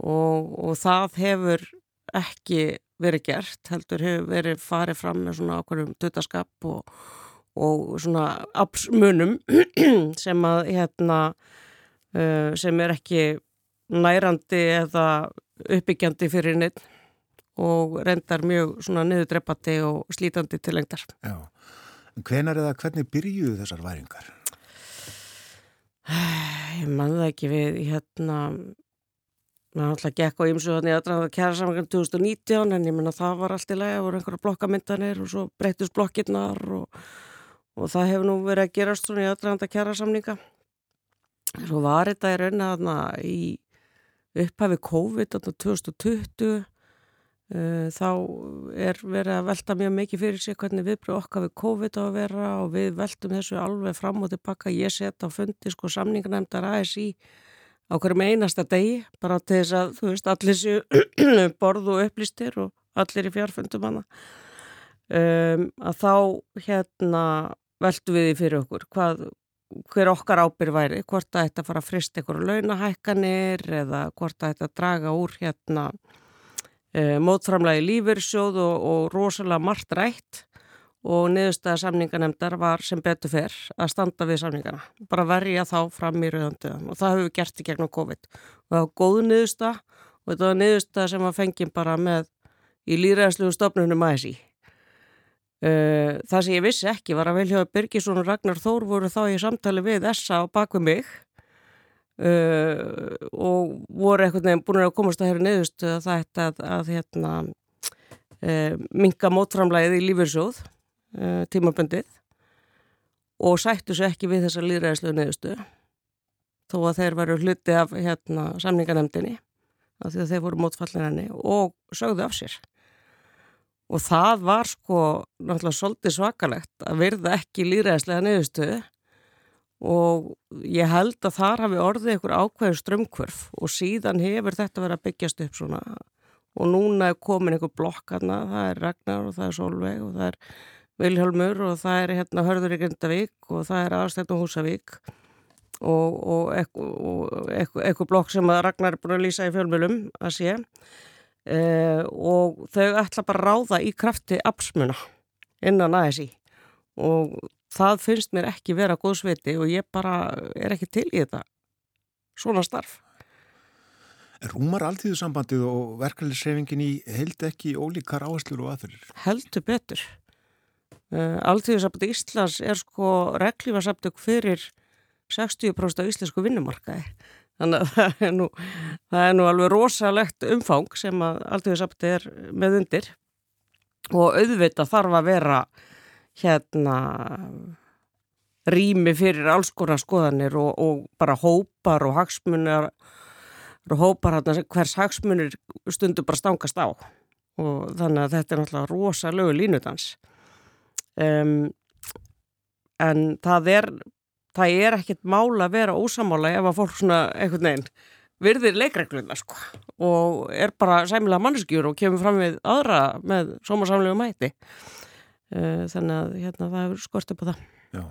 Og, og það hefur ekki verið gert, heldur hefur verið farið fram með svona ákveðum dutaskap og og svona absmunum <clears throat> sem að hérna uh, sem er ekki nærandi eða uppbyggjandi fyrir neitt og rendar mjög svona niðurdreppandi og slítandi til lengdar. Já, en hvenar eða hvernig byrjuðu þessar væringar? <sighs> Ég mann það ekki við hérna maður alltaf gekk á ymsu þannig að það kæra saman 2019 en ég menna það var allt í lega, það voru einhverja blokkamyndanir og svo breytust blokkirnar og og það hefur nú verið að gerast svona í aðdraganda kjara samninga svo var þetta í raun að í upphafi COVID 2020 uh, þá er verið að velta mjög mikið fyrir sig hvernig viðbröð okkar við COVID á að vera og við veltum þessu alveg fram og tilbaka ég set á fundi sko samningarnemdar ASI á hverjum einasta degi bara til þess að þú veist allir séu <clears throat> borðu og upplýstir og allir í fjárfundum hana. Um, að þá hérna veldu við því fyrir okkur. Hvað, hver okkar ábyrg væri? Hvort að þetta fara að frist einhverju launahækkanir eða hvort að þetta draga úr hérna e, mótframlagi lífyrsjóð og, og rosalega margt rætt. Og niðurstaða samninganemdar var sem betur fer að standa við samningana, bara verja þá fram í rauðanduðan og það hefur við gert í gegnum COVID. Og það var góð niðurstaða og þetta var niðurstaða sem var fengið bara með í líðræðsluðu stofnunum aðeins í. Það sem ég vissi ekki var að Viljóður Birgisson og Ragnar Þór voru þá í samtali við Essa og bak við mig. Uh, og voru eitthvað nefn búin að komast að niðurstu að það ætti að, að hérna, uh, minga mótframlæðið í lífyrsjóð uh, tímaböndið og sættu sér ekki við þessa líðræðislu niðurstu þó að þeir varu hluti af hérna, samninganemdini af því að þeir voru mótfallin henni og sögðu af sér og það var sko náttúrulega svolítið svakalegt að verða ekki líðræðislega niðurstöðu og ég held að þar hafi orðið einhver ákveður strömmkvörf og síðan hefur þetta verið að byggjast upp svona og núna er komin einhver blokkarna, það er Ragnar og það er Solveig og það er Vilhelmur og það er hérna Hörður í Grindavík og það er Aðstættum Húsavík og, og eitthvað blokk sem Ragnar er búin að lýsa í fjölmjölum að sé eh, og þau ætla bara að ráða í krafti absmuna innan aðeins í og það finnst mér ekki vera góðsveiti og ég bara er ekki til í þetta svona starf. Rúmar alltíðusambandið og verkefliðsreyfingin í held ekki ólíkar áherslur og aðferðir? Heldur betur. Uh, alltíðusambandið Íslands er sko reglífarsabtök fyrir 60% af íslensku vinnumarkaði. Þannig að <laughs> það er nú, það er nú alveg rosalegt umfang sem að alltíðusambandið er með undir. Og auðvita þarf að vera hérna rými fyrir alls konar skoðanir og, og bara hópar og hagsmunir og hópar hérna hvers hagsmunir stundur bara stangast á. Og þannig að þetta er náttúrulega rosalögu línudans. Um, en það er það er ekkert mála að vera ósamála ef að fólk svona einhvern veginn virðir leikregluna sko. Og er bara sæmilega mannskjur og kemur fram við aðra með sómasamlegu mæti Eh, þannig að hérna, það hefur skort upp á það. Já.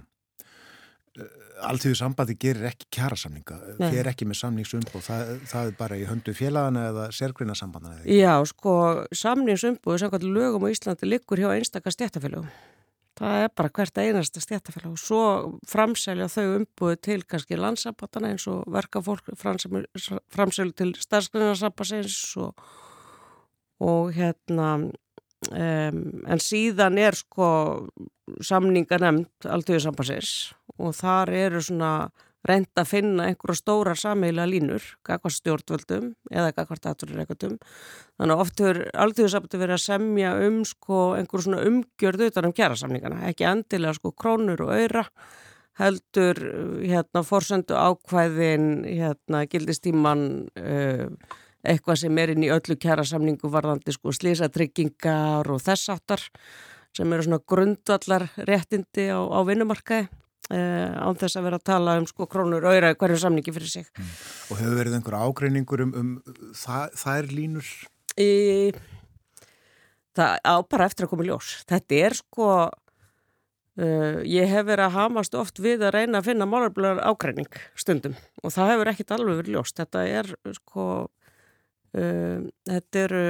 Eh, Alltíðu sambandi gerir ekki kjærasamninga fer ekki með samningsumbúð það, það er bara í höndu félagana eða sérgrina sambandana Já, sko, samningsumbúð sem hvernig lögum á Íslandi liggur hjá einstakar stjættafélagum það er bara hvert einasta stjættafélag og svo framselja þau umbúðu til kannski landsambandana eins og verka fólk framselja til starfsgrunarsambansins og, og hérna Um, en síðan er sko samninga nefnd alltöðu sambansins og þar eru svona reynd að finna einhverja stóra sammeila línur, kakvar stjórnvöldum eða kakvar daturreikatum þannig að oft hefur sambandi verið að semja um sko einhverju svona umgjörð utan um kjærasamningana, ekki endilega sko krónur og öyra heldur hérna fórsendu ákvæðin hérna gildistíman uh, eitthvað sem er inn í öllu kjærasamningu varðandi sko slísatryggingar og þess aftar sem eru svona grundvallar réttindi á, á vinnumarkaði án þess að vera að tala um sko krónur öyra hverju samningi fyrir sig. Mm. Og hefur verið einhver ágreiningur um, um það, það er línur? Í, það á bara eftir að koma í ljós. Þetta er sko Uh, ég hef verið að hamast oft við að reyna að finna málarblæðar ágreining stundum og það hefur ekkit alveg verið ljóst. Þetta er sko Um, þetta eru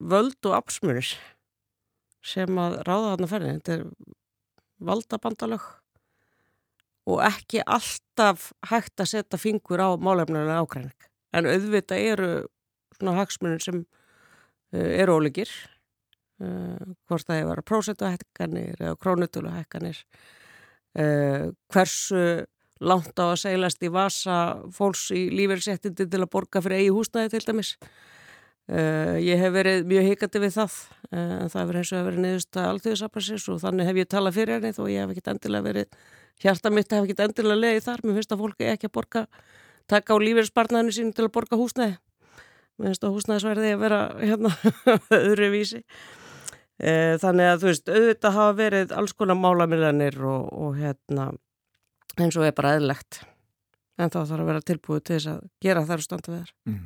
völd og absmunir sem að ráða þarna ferðin þetta er valdabandalög og ekki alltaf hægt að setja fingur á málefnilega ákræning en auðvitað eru svona hagsmunir sem uh, eru ólegir uh, hvort það að vera prósetuhækkanir eða krónutöluhækkanir uh, hversu langt á að seglast í vasa fólks í lífeyrisettindi til að borga fyrir eigi húsnæði til dæmis. Ég hef verið mjög hikandi við það en það hefur eins og verið niðurst að alltíðisaflarsins og þannig hef ég talað fyrir henni þó ég hef ekkit endilega verið, hjarta mitt hef ekkit endilega leiðið þar, mér finnst að fólki ekki að borga, taka á lífeyrispartnaðinu sín til að borga húsnæði. Mér finnst að húsnæðisverði að vera hérna <laughs> öðru vísi. Uh, þannig að þú veist, auðvitað hafa verið alls konar málamiljanir og, og hérna eins og er bara eðlegt en þá þarf að vera tilbúið til þess að gera þær standa við þær mm.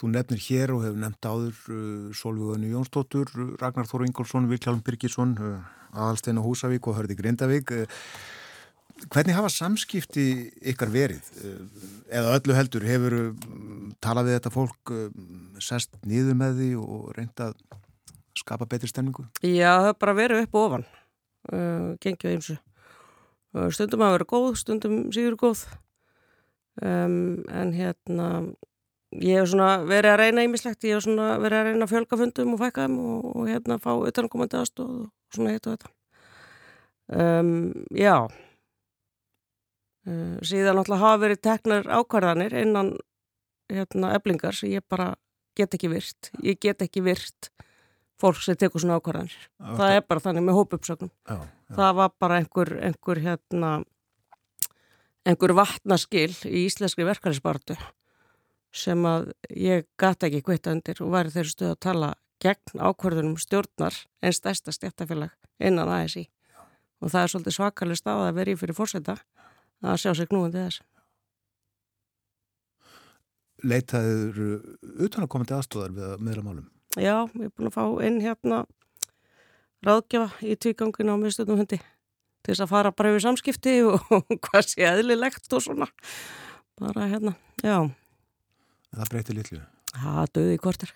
Þú nefnir hér og hefur nefnt áður uh, Solvöðinu Jónsdóttur, Ragnar Þóru Ingólfsson Vilkjálm Birgisson, uh, Aðalsteina Húsavík og Hörði Grindavík. Hvernig hafa samskipti ykkar verið? Eða öllu heldur, hefur uh, talað við þetta fólk, uh, sest nýður með því og reynda að skapa betri stemningu? Já, það er bara verið upp og ofan. Uh, gengið eins og stundum að vera góð, stundum síður góð. Um, en hérna ég hef svona verið að reyna ímislegt, ég hef svona verið að reyna að fjölga fundum og fækka þeim og, og hérna fá utankomandi aðstóð og svona eitt og þetta. Um, Já. Uh, síðan náttúrulega hafa verið teknar ákvarðanir innan hérna eblingar sem ég bara get ekki virt, ég get ekki virt fólk sem tekur svona ákvarðanir. Það, það er bara þannig með hópuppsögnum. Það var bara einhver, einhver, hérna, einhver vatnaskil í íslenski verkefnisbartu sem að ég gata ekki hvita undir og væri þeirri stuð að tala gegn ákvarðunum stjórnar en stærsta stjættafélag innan ASI. Og það er svolítið svakalega stað að verið fyrir fórseta að sjá sig knúandi þess. Leitaður utan að komandi aðstóðar við að meðla málum? Já, ég er búin að fá inn hérna ráðgjafa í tvíganginu á miðstöðnum hundi til þess að fara bara yfir samskipti <laughs> og hvað sé eðlilegt og svona bara hérna, já Það breytir litlu Það döði í kvartir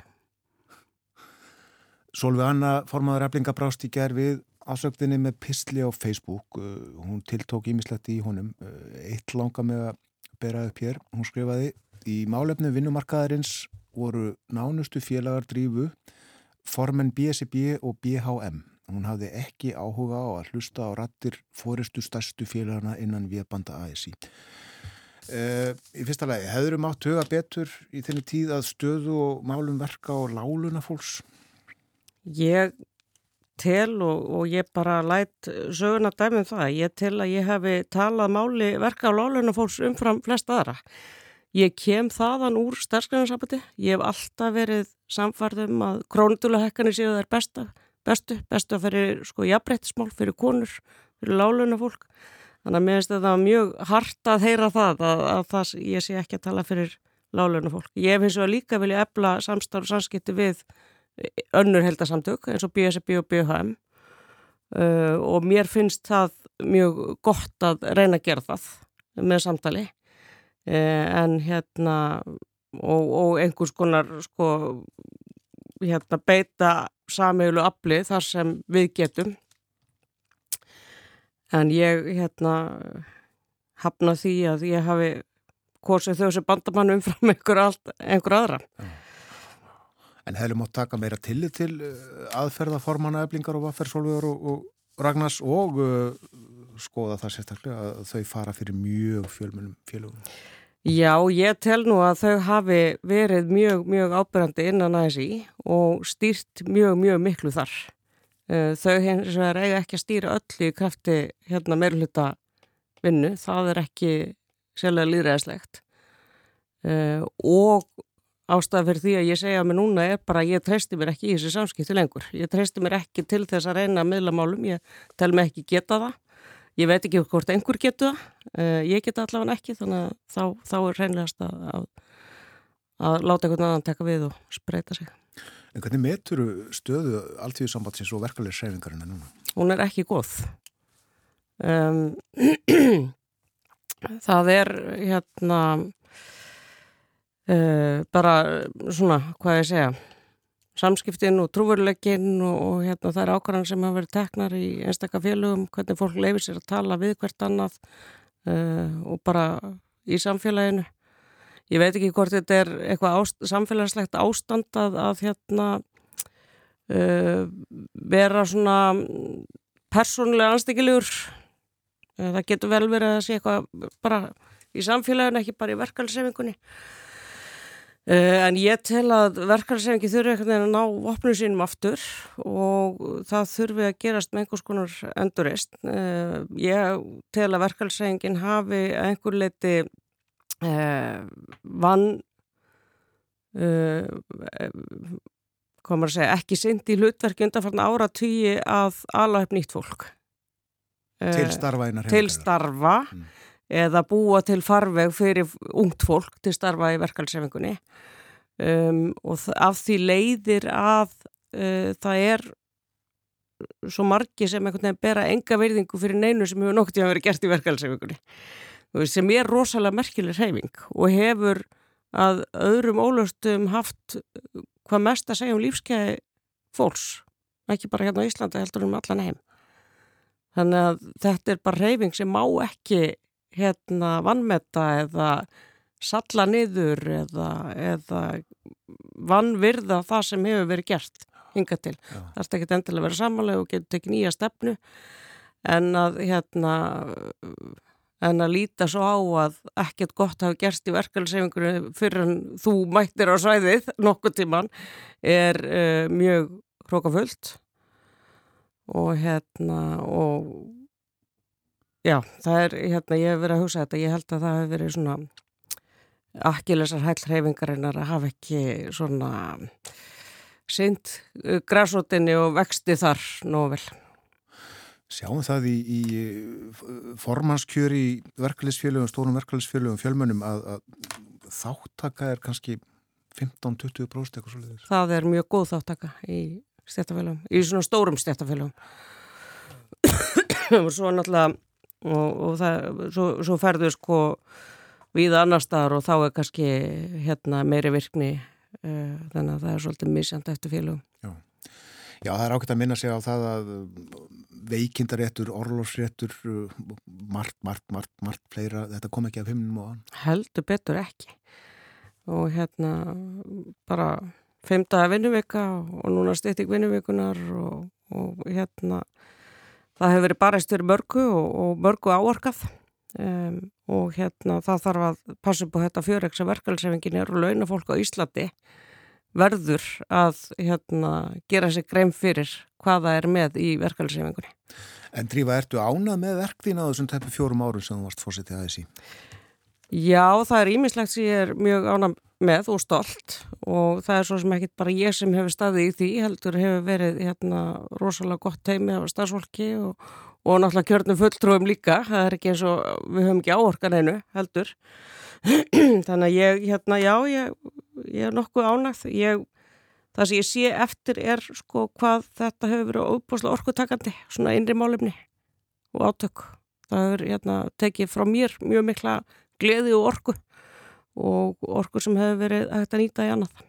Solveig Anna, formadur eflinga brást í gerð við ásöktinni með pistli á Facebook uh, hún tiltók ímislegt í honum uh, eitt langa með að bera upp hér hún skrifaði í málefnu vinnumarkaðarins voru nánustu félagar drífu formen BSB og BHM. Hún hafði ekki áhuga á að hlusta á rattir fóristu stærstu félagarna innan viðbanda ASI. Uh, í fyrsta lagi, hefur þú mátt huga betur í þenni tíð að stöðu og málum verka og láluna fólks? Ég tel og, og ég bara lætt söguna dæmið um það. Ég tel að ég hefi talað máli verka og láluna fólks umfram flest aðra. Ég kem þaðan úr starfskrænarsambandi. Ég hef alltaf verið samfarðum að krónutulega séu þær besta, bestu, bestu að fyrir sko jafnbreytismál, fyrir konur, fyrir láluna fólk. Þannig að mér finnst þetta mjög hart að heyra það að, að það, ég sé ekki að tala fyrir láluna fólk. Ég finnst svo að líka vilja ebla samstarf og samskipti við önnur heldarsamtök eins og BSB og BHM uh, og mér finnst það mjög gott að reyna að gera það með samtali. Eh, en hérna og, og einhvers konar sko hérna beita sameilu afli þar sem við getum. En ég hérna hafna því að ég hafi korsið þau sem bandamann umfram <laughs> einhver, einhver aðra En hefur mátt taka meira tillit til eh, aðferðaformana eflingar og vaffersólvegar og, og Ragnars og uh, skoða það sérstaklega að þau fara fyrir mjög fjölmunum fjölugum Já, ég tel nú að þau hafi verið mjög, mjög ábyrgandi innan ASI og stýrt mjög, mjög miklu þar. Eh, þau hins vegar eiga ekki að stýra öll í krafti hérna meirluta vinnu, það er ekki sérlega líðræðislegt. Og ástæða fyrir því að ég segja mig núna er bara að ég treysti mér ekki í þessi samskipti lengur. Ég treysti mér ekki til þess að reyna að miðla málum, ég tel mig ekki geta það. Ég veit ekki hvort einhver getur það, uh, ég get allavega ekki þannig að þá, þá er reynlegast að, að, að láta einhvern annan tekka við og spreita sig. En hvernig metur stöðu alltíðu sambandsins og verkefælir seyfingarinn núna? Hún er ekki góð. Um, <clears throat> það er hérna uh, bara svona, hvað ég segja samskiptin og trúveruleikin og, og hérna, það er ákvarðan sem hafa verið teknar í einstakka félögum, hvernig fólk leifir sér að tala við hvert annað uh, og bara í samfélaginu. Ég veit ekki hvort þetta er eitthvað ást, samfélagslegt ástand að, að hérna, uh, vera svona persónulega anstíkilegur. Það getur vel verið að sé eitthvað bara í samfélaginu, ekki bara í verkalsefingunni. Uh, en ég tel að verkefnisefingi þurfi einhvern veginn að ná opnum sínum aftur og það þurfi að gerast með einhvers konar endurist. Uh, ég tel að verkefnisefingin hafi einhver leiti uh, vann, komur að segja, ekki synd í hlutverki undanfarn ára tíi að alahöfn nýtt fólk. Til starfa einar hefur. Til starfa. Mm eða búa til farveg fyrir ungt fólk til starfa í verkalsefingunni um, og af því leiðir að uh, það er svo margi sem einhvern veginn bera enga verðingu fyrir neinu sem hefur noktið að vera gert í verkalsefingunni sem er rosalega merkileg reyfing og hefur að öðrum ólöstum haft hvað mest að segja um lífskeiði fólks, ekki bara hérna á Íslandi heldur um allan heim. Þannig að þetta er bara reyfing sem má ekki hérna vannmetta eða salla niður eða, eða vannvirða það sem hefur verið gert hinga til. Já. Það er ekki endilega að vera samanlega og getur tekið nýja stefnu en að hérna en að líta svo á að ekkert gott hafi gerst í verkefælsefingunum fyrir en þú mættir á svæðið nokkuð tíman er uh, mjög hrókafullt og hérna og já, það er hérna, ég hef verið að hugsa þetta, ég held að það hef verið svona akkilesar hælreifingarinnar að hafa ekki svona synd uh, græsótinni og vexti þar nóg vel Sjáum það í, í formannskjöri í verkefliðsfélögum, stónum verkefliðsfélögum, fjölmönum að, að þáttaka er kannski 15-20% eitthvað svolítið. Það er mjög góð þáttaka í stjættafélögum, í svona stórum stjættafélögum. <coughs> og svo náttúrulega, og, og það, svo, svo ferður sko við annar staðar og þá er kannski hérna meiri virkni, uh, þannig að það er svolítið misjand eftir félögum. Já. Já, það er ákveðt að minna sig á það að veikindaréttur, orlósréttur, margt, margt, margt, margt fleira, þetta kom ekki af himnum og hann. Heldur betur ekki og hérna bara femtaða vinnuvika og núna styrting vinnuvikunar og, og hérna það hefur verið bara styrir mörgu og, og mörgu áorkað um, og hérna það þarf að passa upp á þetta fjöreiksa verkefælsefingin er og launa fólk á Íslandi verður að hérna, gera sig greim fyrir hvaða er með í verkefælsefingunni. En Drífa, ertu ánað með verktíðin á þessum teppu fjórum árum sem þú varst fórsetið aðeins í? Já, það er ímislegt sem ég er mjög ánað með og stolt. Og það er svo sem ekki bara ég sem hefur staðið í því, heldur hefur verið hérna rosalega gott teimi af stafsfólki og, og náttúrulega kjörnum fulltrúum líka, það er ekki eins og við höfum ekki áorkan einu heldur. <clears throat> Þannig að ég, hérna, já, ég ég er nokkuð ánægð. Ég, það sem ég sé eftir er sko hvað þetta hefur verið óbúslega orkutakandi, svona innri málumni og átök. Það hefur hérna, tekið frá mér mjög mikla gleði og orku og orku sem hefur verið hægt að nýta í annað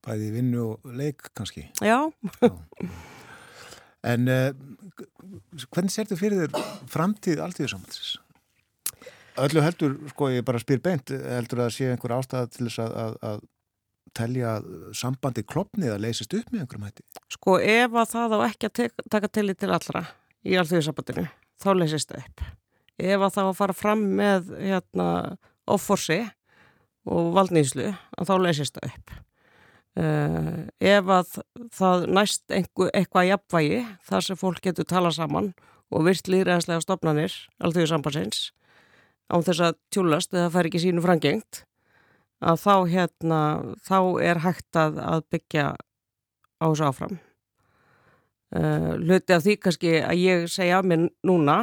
Bæði vinnu og leik kannski Já, Já. En uh, hvernig sér þetta fyrir þér framtíð alltíðusamhalsis? Öllu heldur, sko ég bara spyr beint, heldur að sé einhver ástæða til þess að, að, að telja sambandi klopnið að leysist upp með einhverjum hætti? Sko ef að það á ekki að tek, taka til í til allra í allþjóðsambandinu, þá leysist það upp. Ef að það á að fara fram með hérna offorsi og valdnýslu, þá leysist það upp. Uh, ef að það næst einhver, eitthvað jafnvægi, þar sem fólk getur tala saman og virt líðræðslega stofnanir allþjóðsambandsins, án þess að tjúlast eða fær ekki sínu frangengt að þá hérna þá er hægt að, að byggja á þessu áfram uh, hluti af því kannski að ég segja að mér núna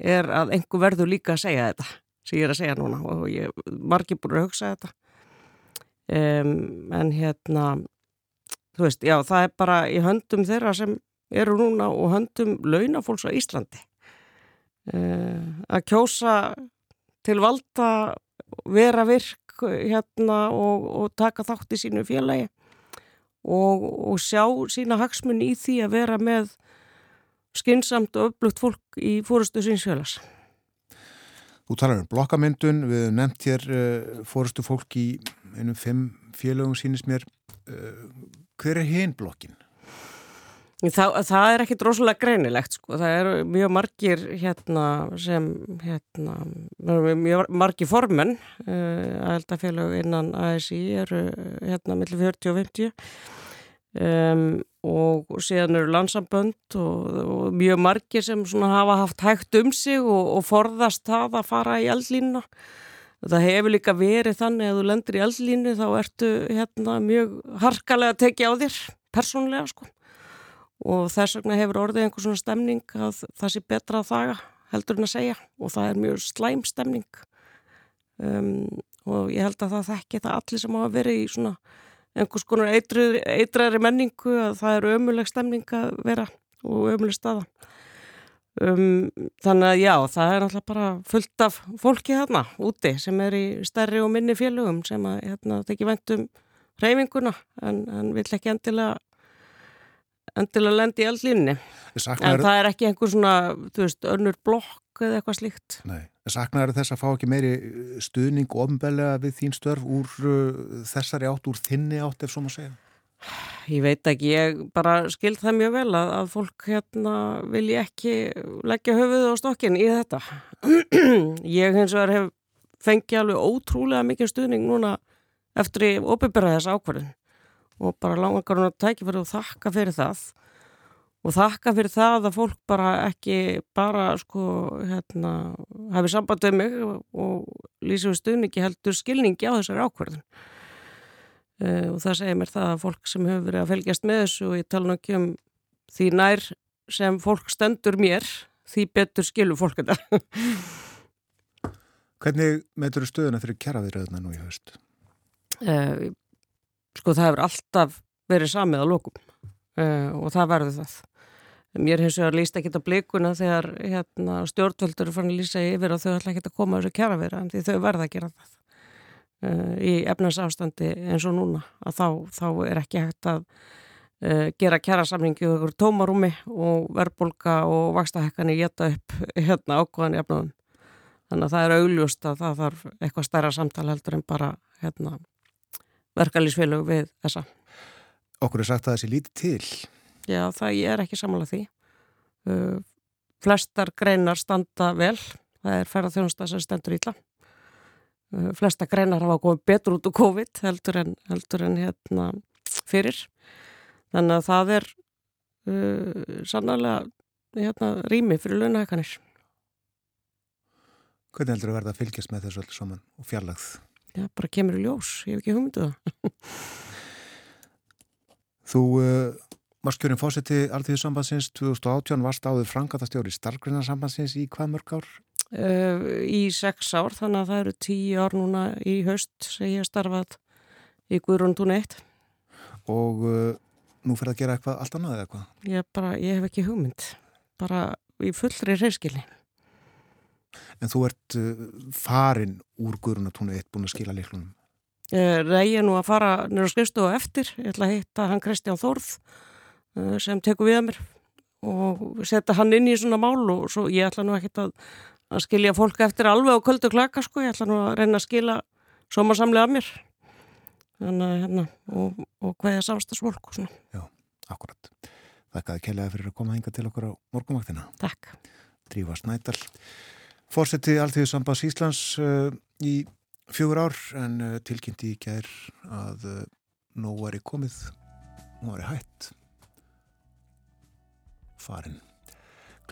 er að einhver verður líka að segja þetta sem ég er að segja núna og ég margir búin að hugsa þetta um, en hérna þú veist, já það er bara í höndum þeirra sem eru núna og höndum launafólks á Íslandi uh, að kjósa til valda vera virk hérna og, og taka þátt í sínu félagi og, og sjá sína hagsmunni í því að vera með skinsamt og upplugt fólk í fórustu sínsfélags. Þú talar um blokkamyndun, við hefum nefnt hér uh, fórustu fólk í einum fimm félagum sínist mér. Uh, hver er hinn blokkin? Það, það er ekkit rosalega greinilegt sko, það eru mjög margir hérna sem hérna, mjög margir formenn uh, eh, aðeldafélag innan ASI eru hérna millir 40 og 50 um, og síðan eru landsambönd og, og mjög margir sem hafa haft hægt um sig og, og forðast það að fara í eldlínuna. Það hefur líka verið þannig að þú lendir í eldlínu þá ertu hérna mjög harkalega að tekja á þér persónlega sko. Og þess vegna hefur orðið einhvers svona stemning að það sé betra að þaga heldur en að segja og það er mjög slæm stemning. Um, og ég held að það þekki það allir sem hafa verið í svona einhvers konar eitræðri menningu að það er ömuleg stemning að vera og ömuleg staða. Um, þannig að já, það er alltaf bara fullt af fólki hérna úti sem er í stærri og minni félögum sem að hérna, þekki vendum reyfinguna en, en vill ekki endilega endilega lendi í eldlínni en það er ekki einhver svona þú veist, önnur blokk eða eitthvað slíkt? Nei, saknaður þess að fá ekki meiri stuðning ofnbellega við þín störf úr uh, þessari átt, úr þinni átt ef svo maður segja. Ég veit ekki, ég bara skild það mjög vel að, að fólk hérna vilji ekki leggja höfuð á stokkin í þetta. <clears throat> Ég hins vegar hef fengið alveg ótrúlega mikið stuðning núna eftir í opiberaði þess ákvarðin og bara langar hún að tækja fyrir og þakka fyrir það og þakka fyrir það að fólk bara ekki bara sko hérna hafi sambandið mig og við stuðningi heldur skilningi á þessari ákvarðin. Uh, og það segir mér það að fólk sem hefur verið að felgjast með þessu og ég tala nokkið um því nær sem fólk stendur mér því betur skilur fólk þetta <laughs> Hvernig meður stöðuna fyrir kjaraðiröðuna nú í haust? Uh, sko það hefur alltaf verið samið á lokum uh, og það verður það mér hins vegar líst ekki þetta blikuna þegar hérna, stjórnvöldur fann að lýsa yfir og þau ætla ekki að koma þessu kjaraðiröðan því þau verða að gera það uh, í efnarsástandi eins og núna að þá, þá er ekki hægt að uh, gera kjærasamlingi og tómarúmi og verðbólka og vakstahekkanir geta upp hérna ákvæðan í efnaðum þannig að það er augljóst að það þarf eitthvað stærra samtal heldur en bara hérna, verkalýsfélög við þessa Okkur er sagt að þessi lítið til Já, það er ekki samanlega því. Uh, flestar greinar standa vel. Það er ferðarþjónusta sem stendur ítla Eh, flesta greinar hafa komið betur út úr COVID heldur en, heldur en hérna fyrir. Þannig að það er uh, sannlega hérna, rými fyrir launahækanir Hvernig heldur þú að verða að fylgjast með þessu öllu saman og fjarlagð? Já, bara kemur í ljós, ég hef ekki hugmynduð um það. <laughs> Þú varst kjörinn fósetti Alþjóðsambansins 2018 varst áður frangatastjóri starfgrunarsambansins í hvað mörg ár? Uh, í sex ár, þannig að það eru tíu ár núna í haust sem ég starfað í Guðrún Tún 1 Og uh, nú fyrir að gera eitthvað allt annað eða eitthvað? Ég, bara, ég hef ekki hugmynd bara í fullri reyskilni En þú ert uh, farin úr Guðrún Tún 1 búin að skila liklunum? Ég reyði nú að fara nýra skrifstofu eftir, ég ætla að hitta hann Kristján Þórð sem tekur við að mér og setja hann inn í svona mál og svo ég ætla nú ekkert að að skilja fólk eftir alveg á kvöldu klaka sko, ég ætla nú að reyna að skila somarsamlega af mér þannig að hérna og, og hvaðja sástast fólk og svona. Já, akkurat Þakkaði kellaði fyrir að koma hinga til okkur á morgumvaktina. Takk. Drífa Snædal Fórseti Alþjóðu Sambas Íslands uh, í fjögur ár en uh, tilkynnti í gær að uh, nóg var í komið og var í hætt farin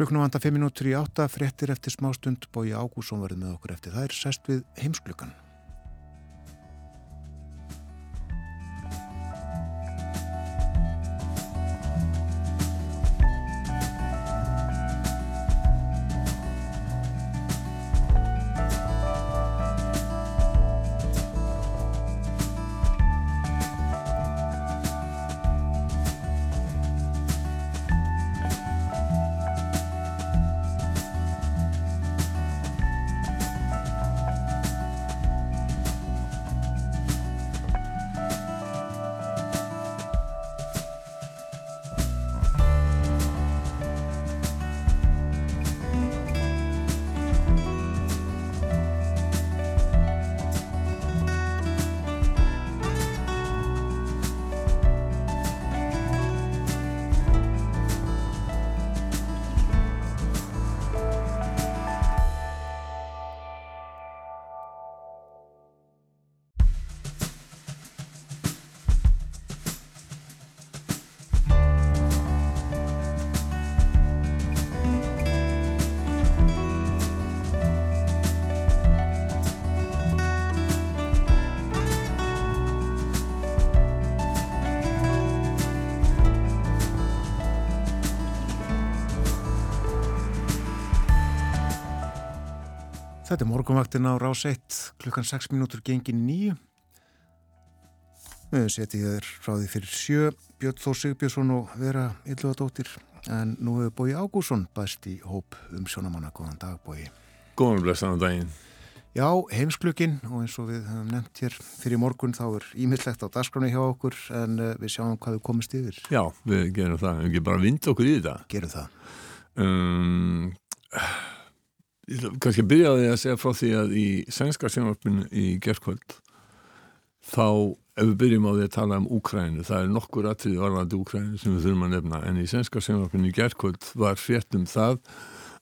Klukknum vanda 5 minútur í átta, fréttir eftir smástund, bói Ágússon verið með okkur eftir. Er sest við heimsklukkan. Þetta er morgunvaktin á rás 1 klukkan 6 minútur gengin nýju. Við setjum þér frá því fyrir sjö Björn Þór Sigbjörnsson og Vera Ylluðadóttir en nú hefur Bói Ágússon bæst í hóp um sjónamanna. Góðan dag, Bói. Góðan blessaðan daginn. Já, heimsklukkin og eins og við höfum nefnt hér fyrir morgun þá er ímyndlegt á dasgráni hjá okkur en uh, við sjáum hvað við komist yfir. Já, við gerum það. Við gerum bara vind okkur í þetta. Gerum það. Um, kannski byrjaði að segja frá því að í sænska sjónvarpinu í gerðkvöld þá ef við byrjum á því að tala um Úkrænu, það er nokkur aðtrið varðandi Úkrænu sem við þurfum að nefna en í sænska sjónvarpinu í gerðkvöld var fréttum það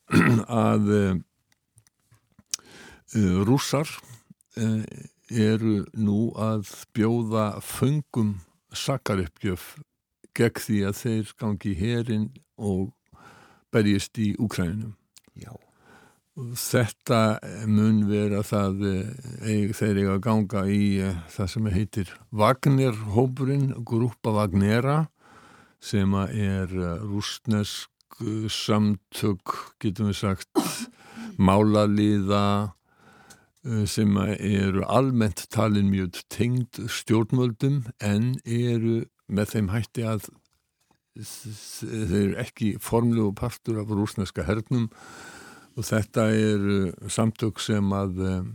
<clears throat> að Eh, rússar eh, eru nú að bjóða föngum sakaruppgjöf gegn því að þeir gangi hérinn og berjist í Úkrænunum. Já. Þetta mun vera það eig, þeir eiga að ganga í það sem heitir Wagner-hópurinn, grúpa Wagnera sem er rúsnesk samtök, getum við sagt, málalíða Eh, sem eru almennt talin mjög tengd stjórnmöldum en eru með þeim hætti að þeir eru ekki formlegu partur af rúsneska hernum og þetta eru samtök sem að eh,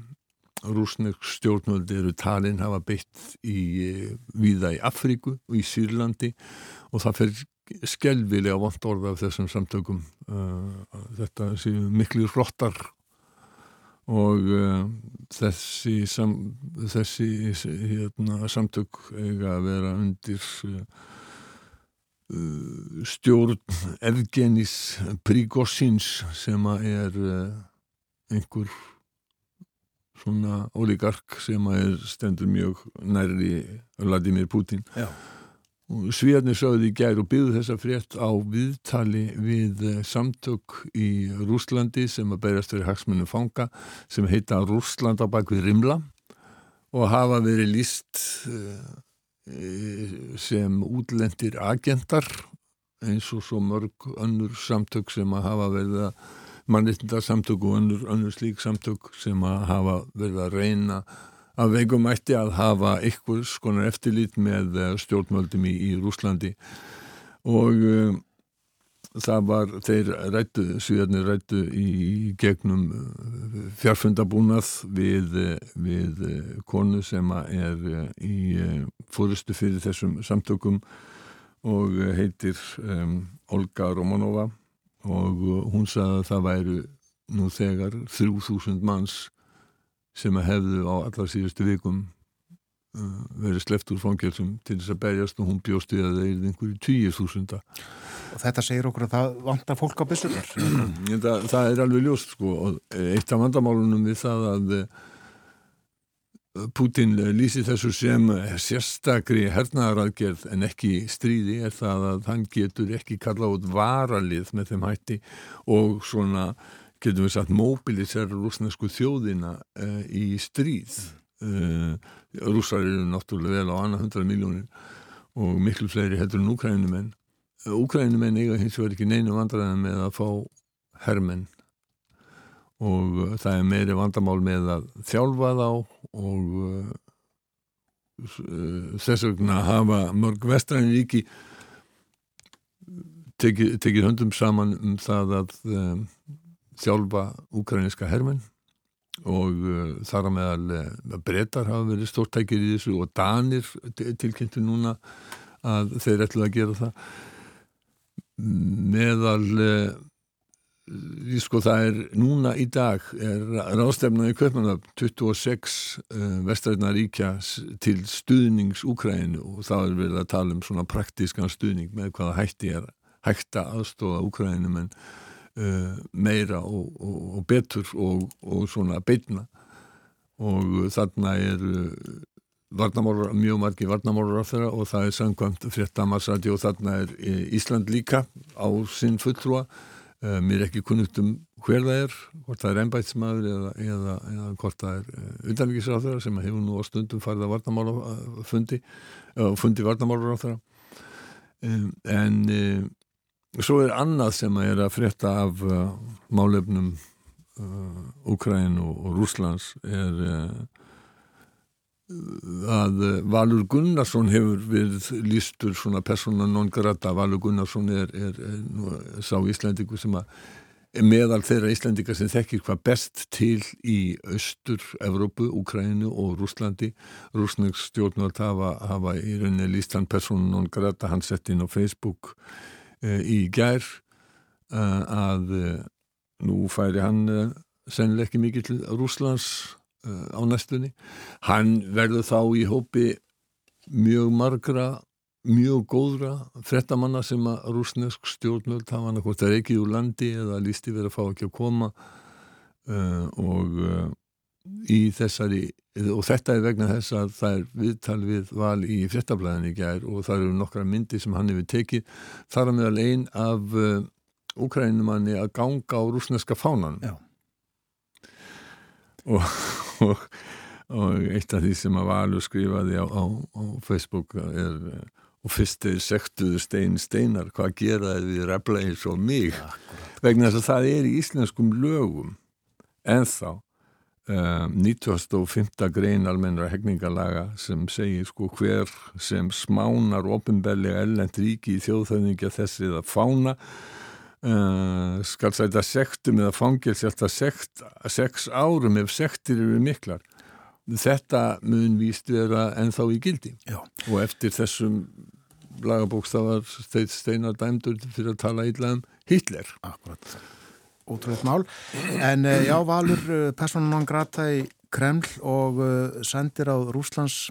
rúsnesk stjórnmöldi eru talin hafa beitt í eh, viða í Afríku og í Sýrlandi. Og það fer skelvilega vant orða af þessum samtökum. Þetta séu miklu hrottar og þessi, sam, þessi hérna, samtök eiga að vera undir stjórn Evgenis Prigosins sem er uh, einhver svona oligark sem er stendur mjög nærri Vladimir Putin. Já. Svíðarnir sögði í gær og byggðu þessa frétt á viðtali við eh, samtök í Rúslandi sem að berjast fyrir hagsmunum fanga sem heita Rúsland á bakvið Rimla og hafa verið líst sem útlendir agentar eins og svo mörg önnur samtök sem að hafa verið að mannitnda samtök og önnur, önnur slík samtök sem að hafa verið að reyna að veikum ætti að hafa ykkur skonar eftirlít með eh, stjórnmöldum í, í Rúslandi og um, það var, þeir rættu, svíðarnir rættu í, gegnum eh, fjárfundabúnað við, við konu sem er í fórustu fyrir þessum samtökum og heitir um, Olga Romanova og hún sagði að það væru nú þegar 3000 manns sem hefðu á allar síðustu vikum verið sleppt úr fangelsum til þess að berjast og hún bjósti að það er einhverju tíu þúsunda. Og þetta segir okkur að það vantar fólk á byssunar? það, <clears throat> það er alveg ljóst sko og eitt af vandamálunum við það að uh, Putin lýsi þessu sem sérstakri hernaðaraðgerð en ekki stríði er það að hann getur ekki kalla út varalið með þeim hætti og svona getum við sagt, mobilisera rúsnesku þjóðina uh, í stríð. Uh, Rússar eru náttúrulega vel á annað hundra miljónir og miklu fleiri heldur en úkrænumenn. Úkrænumenn eiga hins vegar ekki neinu vandræðan með að fá hermenn. Og uh, það er meiri vandamál með að þjálfa þá og þess vegna hafa mörg vestræðin ríki tekið teki höndum saman um það að um, þjálfa úkræniska hermenn. Og uh, þar að meðal uh, breytar hafa verið stórtækir í þessu og danir tilkynntu núna að þeir ætlu að gera það meðal uh, sko það er núna í dag er ráðstefnaði Kaupmannab 26 vestræðna ríkja til stuðnings Úkrænu og það er verið að tala um svona praktískan stuðning með hvaða hætti er hætta aðstóða Úkrænu menn uh, meira og, og, og betur og, og svona beitna og þarna er varnamórar, mjög margi varnamórar af þeirra og það er samkvæmt fréttamarsræti og þarna er eh, Ísland líka á sinn fulltrúa. Uh, mér er ekki kunnugt um hver það er hvort það er ennbætsmaður eða, eða, eða hvort það er uh, undanvíkisráþara sem hefur nú á stundum farið að varnamála fundi, fundi varnamálar á þeirra um, en Svo er annað sem er að frétta af uh, málefnum uh, Úkræn og, og Rúslands er uh, að Valur Gunnarsson hefur við lístur svona persóna non grata Valur Gunnarsson er, er, er sá Íslandingu sem að meðal þeirra Íslandingar sem þekkir hvað best til í Östur, Evrópu, Úkrænu og Rúslandi. Rúsnegs stjórnvöld hafa, hafa í rauninni líst hann persóna non grata, hann sett inn á Facebook e, í gær e, að e, nú færi hann sennileg ekki mikið til Rúslands á næstunni. Hann verður þá í hópi mjög margra, mjög góðra frettamanna sem að rúsnesk stjórnvöld hafa hann að hvort það er ekki úr landi eða lísti verið að fá ekki að koma uh, og uh, í þessari, og þetta er vegna þess að það er viðtal við val í frettablaðinni í gær og það eru nokkra myndi sem hann hefur tekið þar að meðal einn af uh, Úkrænumanni að ganga á rúsneska fánan Já. og og, og eitt af því sem að Valur skrifaði á, á, á Facebook er og fyrst er sektuðu stein steinar hvað geraði við reflegir svo mig ja, vegna þess að það er í íslenskum lögum en þá um, 95. grein almennra hegningarlaga sem segir sko hver sem smánar ofinbellega ellend ríki í þjóðþöðningja þessið að fána Uh, skal sæta sektum eða fangils eftir sekt, sex árum ef sektir eru miklar. Þetta mun víst vera ennþá í gildi. Já. og eftir þessum lagabókstafar steinar dæmdur fyrir að tala ídlaðum Hitler. Akkurat, ótrúlega mál. En uh, já, Valur uh, personan non grata í Kreml og sendir á Rúslands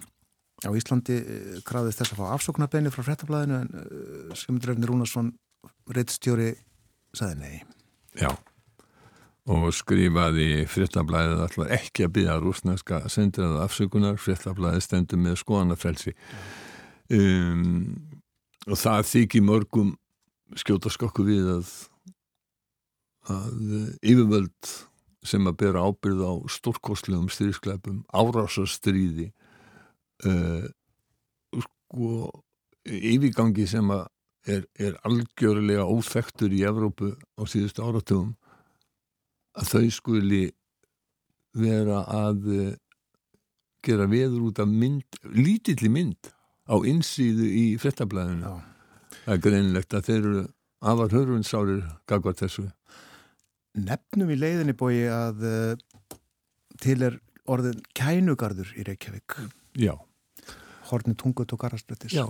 á Íslandi krafið þess að fá afsóknarbeini frá frettablaðinu en skemmtrefni Rúnarsson reittstjóri saði nei. Já, og skrifaði frittablaðið alltaf ekki að byggja rúsneska sendiðað afsökunar, frittablaðið stendur með skoðanafrelsi. Um, og það þykir mörgum skjóta skokku við að, að yfirvöld sem að bera ábyrð á stórkostlegum styrskleipum, árásastríði uh, sko yfirgangi sem að er, er algjörlega óþektur í Evrópu á síðustu áratugum að þau skuli vera að eh, gera veður út af mynd, lítilli mynd á insýðu í frettablaðinu. Það er greinlegt að þeir eru afar hörfunsárir gagvar þessu. Nefnum í leiðinni bói að uh, til er orðin kænugarður í Reykjavík. Já. Horni tungut og garastrættis. Já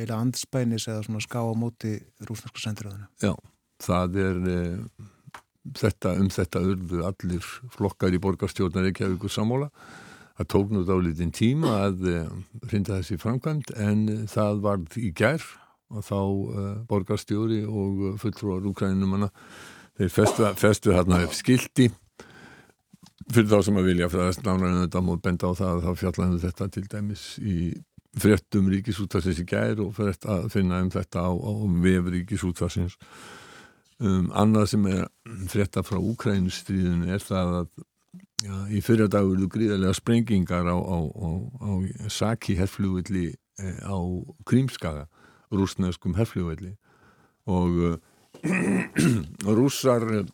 eila andspænis eða svona ská á móti rúsnarsku sendiröðinu. Já, það er e, þetta, um þetta urðu allir flokkar í borgarstjórnar Reykjavík og samóla. Það tók nú dálítinn tíma að e, rinda þessi framkvæmt en e, það varð í gerð og þá borgarstjóri og fulltrúar úkrænumanna þeir festu, festu hérna upp skildi fyrir þá sem að vilja fyrir að snána en þetta múið benda á það að þá fjallaðu þetta til dæmis í fréttum ríkisútvarsins í gær og frétt að finna um þetta á, á vef ríkisútvarsins um, annað sem er frétta frá Úkrænustríðinu er það að já, í fyrir dag eru gríðarlega sprengingar á, á, á Saki herflugvilli eh, á Krímskaga rúsneskum herflugvilli og uh, <clears throat> rússar uh,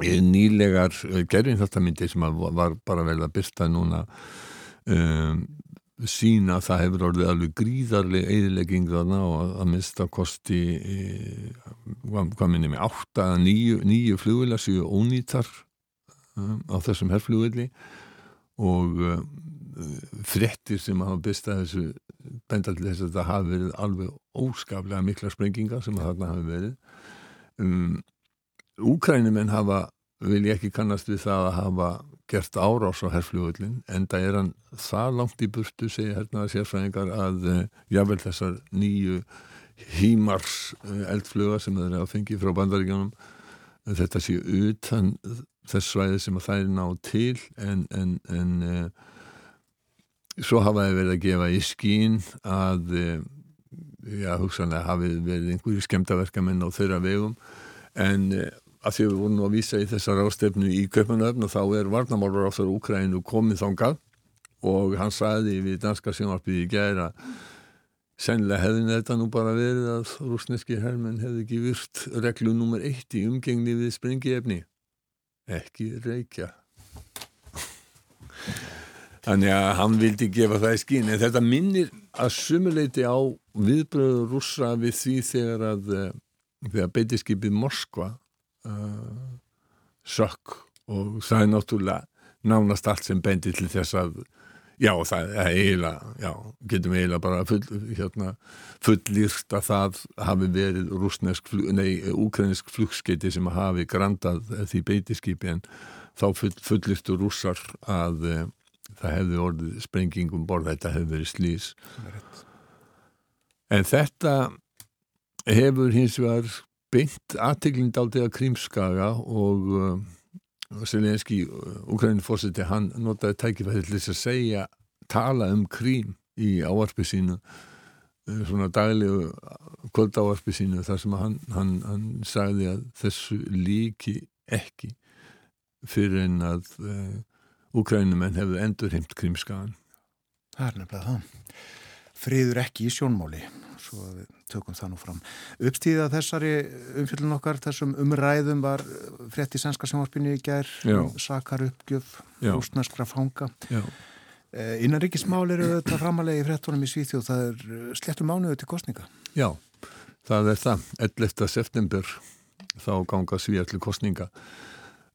nýlegar uh, gerðinþáttamindir sem var bara vel að byrsta núna um, sína að það hefur orðið alveg gríðarlega eðilegging þarna og að, mista kosti e, hvað, minnum ég, 8 að 9, 9 flugvila séu ónýtar um, á þessum herrflugvili og um, frettir sem hafa bestað þessu benda til þess að það hafi verið alveg óskaplega mikla sprenginga sem þarna hafi verið. Um, Úkrænumenn hafa vil ég ekki kannast við það að hafa gert árás á herrfljóðullin en það er hann það langt í burtu segja að sérfræðingar að uh, jável þessar nýju hímars uh, eldflöga sem þeir eru að fengi frá bandaríkjónum uh, þetta sé utan þess svæði sem að það er ná til en, en, en svo hafa þeir verið að gefa í skín að já, hugsanlega hafið verið einhverju skemtaverkamenn á þeirra vegum en að því við vorum nú að vísa í þessar ástefnu í Kaupanöfn og þá er varnamálur á þar Úkrænu komið þangað og hann sagði við danska sjónvarpið í gæra sennilega hefði þetta nú bara verið að rúsneski hermenn hefði ekki virt reglu nummer eitt í umgengni við springiefni ekki reykja. Þannig að hann vildi gefa það í skín en þetta minnir að sumuleiti á viðbröðu rússa við því þegar að eh, þegar beitiskipið Moskva uh, sökk og það er náttúrulega nánast allt sem bendi til þess að já það er eiginlega já, getum eiginlega bara full, hérna, fullýrst að það hafi verið rúsnesk, nei, úkrænisk flugskeiti sem hafi grandað því beitiskipi en þá full, fullýrstu rússar að það hefði orðið sprengingum borð þetta hefði verið slís en þetta hefur hins vegar beint aðteglind aldrei að krímskaga og uh, Selenski, Ukraínu fórseti hann notaði tækifæði til þess að segja tala um krím í áarpi sínu uh, svona daglegu kvöldáarpi sínu þar sem hann, hann, hann sagði að þessu líki ekki fyrir en að uh, Ukrænumenn hefðu endur heimt krimskaðan. Það er nefnilega það. Friður ekki í sjónmáli, svo við tökum það nú fram. Uppstíða þessari umfjöldun okkar, þessum umræðum var frétt í sænska sjónvarpinu í gær, sakar uppgjöf, rúsnarskra fanga. Eh, Innanrikismál eru þetta framalegi fréttunum í Svíþjóð, það er eh, slettum mánuðu til kostninga. Já, það er það. 11. september þá ganga Svíðar til kostninga.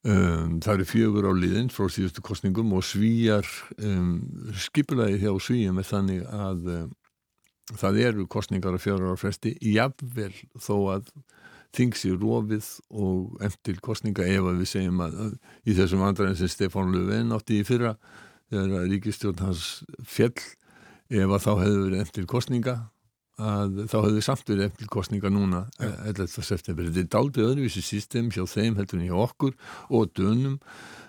Um, það eru fjögur á liðin frá síðustu kostningum og svíjar um, skipulaði hjá svíjum er þannig að um, það eru kostningar á fjögur ára fresti jafnvel þó að þings í rofið og eftir kostninga ef að við segjum að, að í þessum andræðin sem Stefán Löfven átti í fyrra þegar ríkistjórn hans fjell ef að þá hefur eftir kostninga að þá hefðu samt verið eftir kostninga núna 11. Eh, september. Þetta er daldið öðruvísi system hjá þeim heldur en hjá okkur og dönum.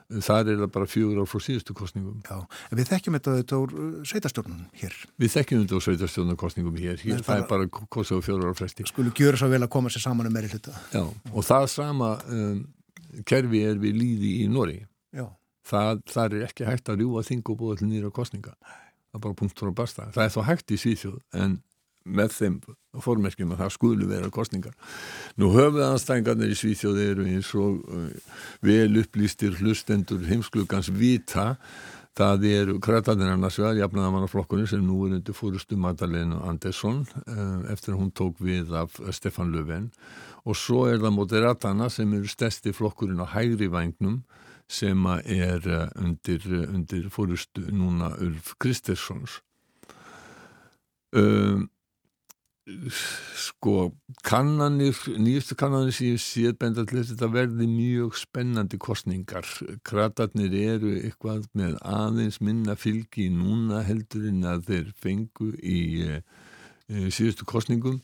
Þar er það bara fjögur ár frá síðustu kostningum. Já, en við þekkjum þetta þetta úr uh, sveitastjórnum hér. Við þekkjum þetta úr sveitastjórnum kostningum hér. Hér það er bara kostið á fjögur ár fresti. Skulu gjöra svo vel að koma sér saman um meiri hluta. Já, og það sama um, kerfi er við líði í Nóri. Já. Það, það er ekki hægt að rjúa þing og búa til nýra kostninga. Það er bara punktur og basta. Það er þá hægt í Svíþjóð en með þeim fórmerkjum að það skulu vera kostningar. Nú höfuðanstængarnir í Svíþjóði eru eins og uh, vel upplýstir hlustendur heimsklugans vita það eru krataðir annars vegar jafnaðamannaflokkurinn sem nú er undir fórustu Magdalena Andersson uh, eftir að hún tók við af Stefan Löfven og svo er það Moderatana sem eru stesti flokkurinn á hægri vagnum sem er uh, undir, undir fórustu núna Ulf Kristerssons um sko kannanir, nýjustu kannanir sem ég séð benda til þess að þetta verði mjög spennandi kostningar kratarnir eru eitthvað með aðeins minna fylgi núna heldur en að þeir fengu í e, síðustu kostningum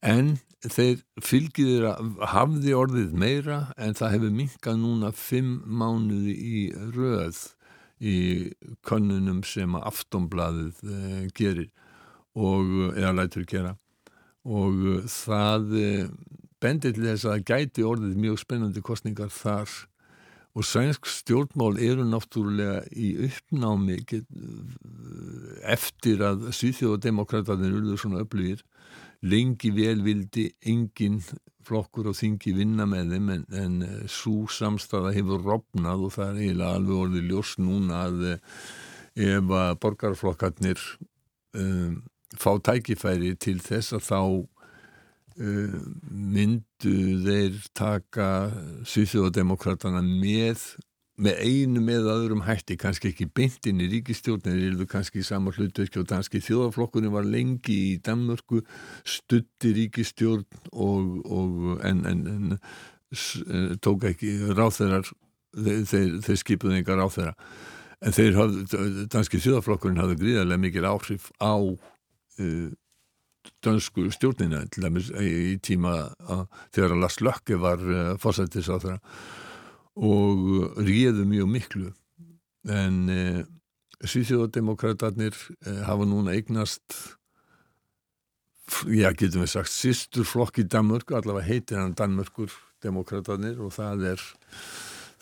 en þeir fylgið hafði orðið meira en það hefur minkað núna fimm mánuði í röð í konunum sem aftonbladið e, gerir og eða lætur gera og uh, það uh, bendir til þess að gæti orðið mjög spennandi kostningar þar. Og sænsk stjórnmál eru náttúrulega í uppnámi get, eftir að Svíþjóðademokrátarnir urður svona öflugir. Lengi vel vildi engin flokkur og þingi vinna með þeim en, en svo samstaða hefur rofnað og það er eiginlega alveg orðið ljós núna að ef að borgarflokkarnir um, fá tækifæri til þess að þá uh, myndu þeir taka Svíþjóðademokratana með með einu með öðrum hætti, kannski ekki beintin í ríkistjórnir, er það kannski í sama hlutverki og danski þjóðaflokkurinn var lengi í Danmörku, stutti ríkistjórn og, og en, en, en eh, tók ekki ráþeirar þeir, þeir, þeir skipuði engar ráþeira en þeir hafði, danski þjóðaflokkurinn hafði gríðarlega mikil áhrif á dönsku stjórnina í tíma að, þegar Lars Lökke var fórsættis á það og ríðu mjög miklu. En uh, Svíþjóðademokrátarnir hafa núna eignast já getum við sagt sýstur flokk í Danmörku, allavega heitir hann Danmörkur demokratarnir og það er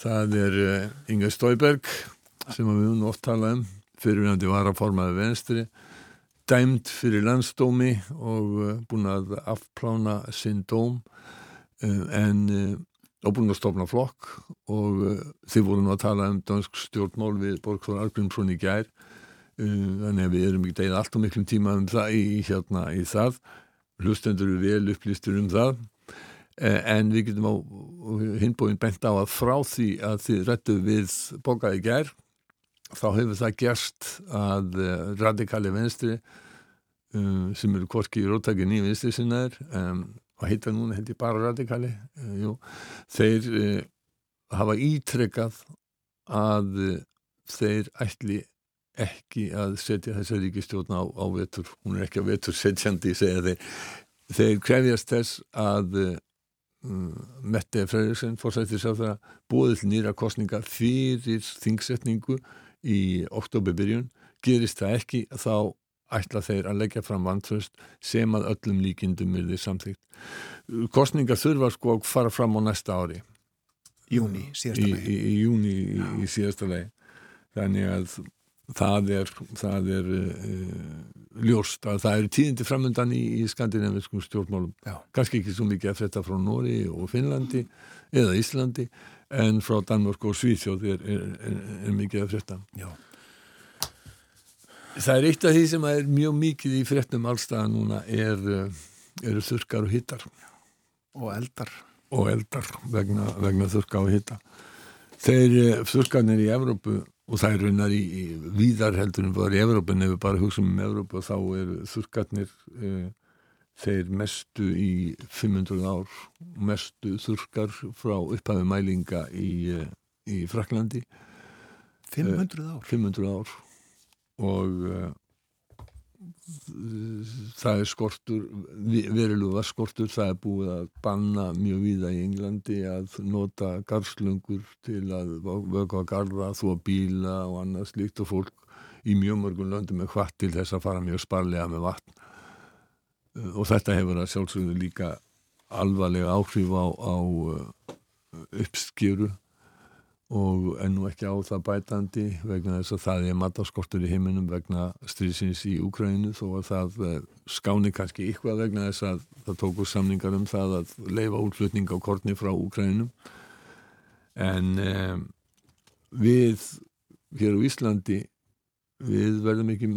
það er Inga Stauberg sem við nú oft tala um fyrir hann til var að formaði venstri dæmt fyrir landsdómi og uh, búin að afplána sinn dóm uh, en uh, og búin að stofna flokk. Og þið voru nú að tala um dansk stjórnmál við Borgþór Argrímsson í gær. Þannig að við erum ekki degið allt og miklum tíma um það í, hérna, í það. Hlustendur eru vel upplýstur um það. En við getum á hinbóin bent á að frá því að þið rettu við bókaði gær þá hefur það gerst að radikali venstri sem eru korki í róttakin í vinstri sinnaður um, og heita núna ég bara radikali uh, jú, þeir uh, hafa ítrekkað að uh, þeir ætli ekki að setja þessa ríkistjórn á, á vetur, hún er ekki að vetur setjandi, þeir. Þeir krefjast þess að Mette Freyriksson fórsættir sá það búið nýra kostninga fyrir þingsetningu í oktoberbyrjun gerist það ekki þá ætla þeir að leggja fram vantröst sem að öllum líkindum er því samþýgt. Kostningar þurfa sko að fara fram á næsta ári. Júni, síðasta legi. Í, í, í júni í, í síðasta legi. Þannig að það er, það er uh, ljóst að það eru tíðindi framöndan í, í skandinaviskum stjórnmálum. Já. Kanski ekki svo mikið að þetta frá Nóri og Finnlandi eða Íslandi en frá Danmörk og Svíþjóð er, er, er mikið að frétta. Já. Það er eitt af því sem er mjög mikið í fréttum allstaða núna er, eh, eru þurkar og hittar. Og eldar. Og eldar vegna, vegna þurka og hitta. Þeir eh, þurkarnir í Evrópu og það er raunar í, í víðar heldur en var í Evrópu en ef við bara hugsaum um Evrópu þá eru þurkarnir e, þeir mestu í 500 ár, mestu þurkar frá upphafi mælinga í, í Fraklandi. 500 ár? 500 ár og uh, það er skortur veriluga skortur það er búið að banna mjög víða í Englandi að nota garslöngur til að vöka að garda þú að bíla og annað slíkt og fólk í mjög mörgum löndum er hvart til þess að fara mjög sparlega með vatn og þetta hefur að sjálfsögðu líka alvarlega áhrif á, á uh, uppskjöru og ennú ekki á það bætandi vegna þess að það er mataskortur í heiminum vegna strísins í Úkræninu þó að það eh, skáni kannski ykkur vegna þess að það tóku samningar um það að leifa útflutning á kortni frá Úkræninu en eh, við hér á Íslandi við verðum ekki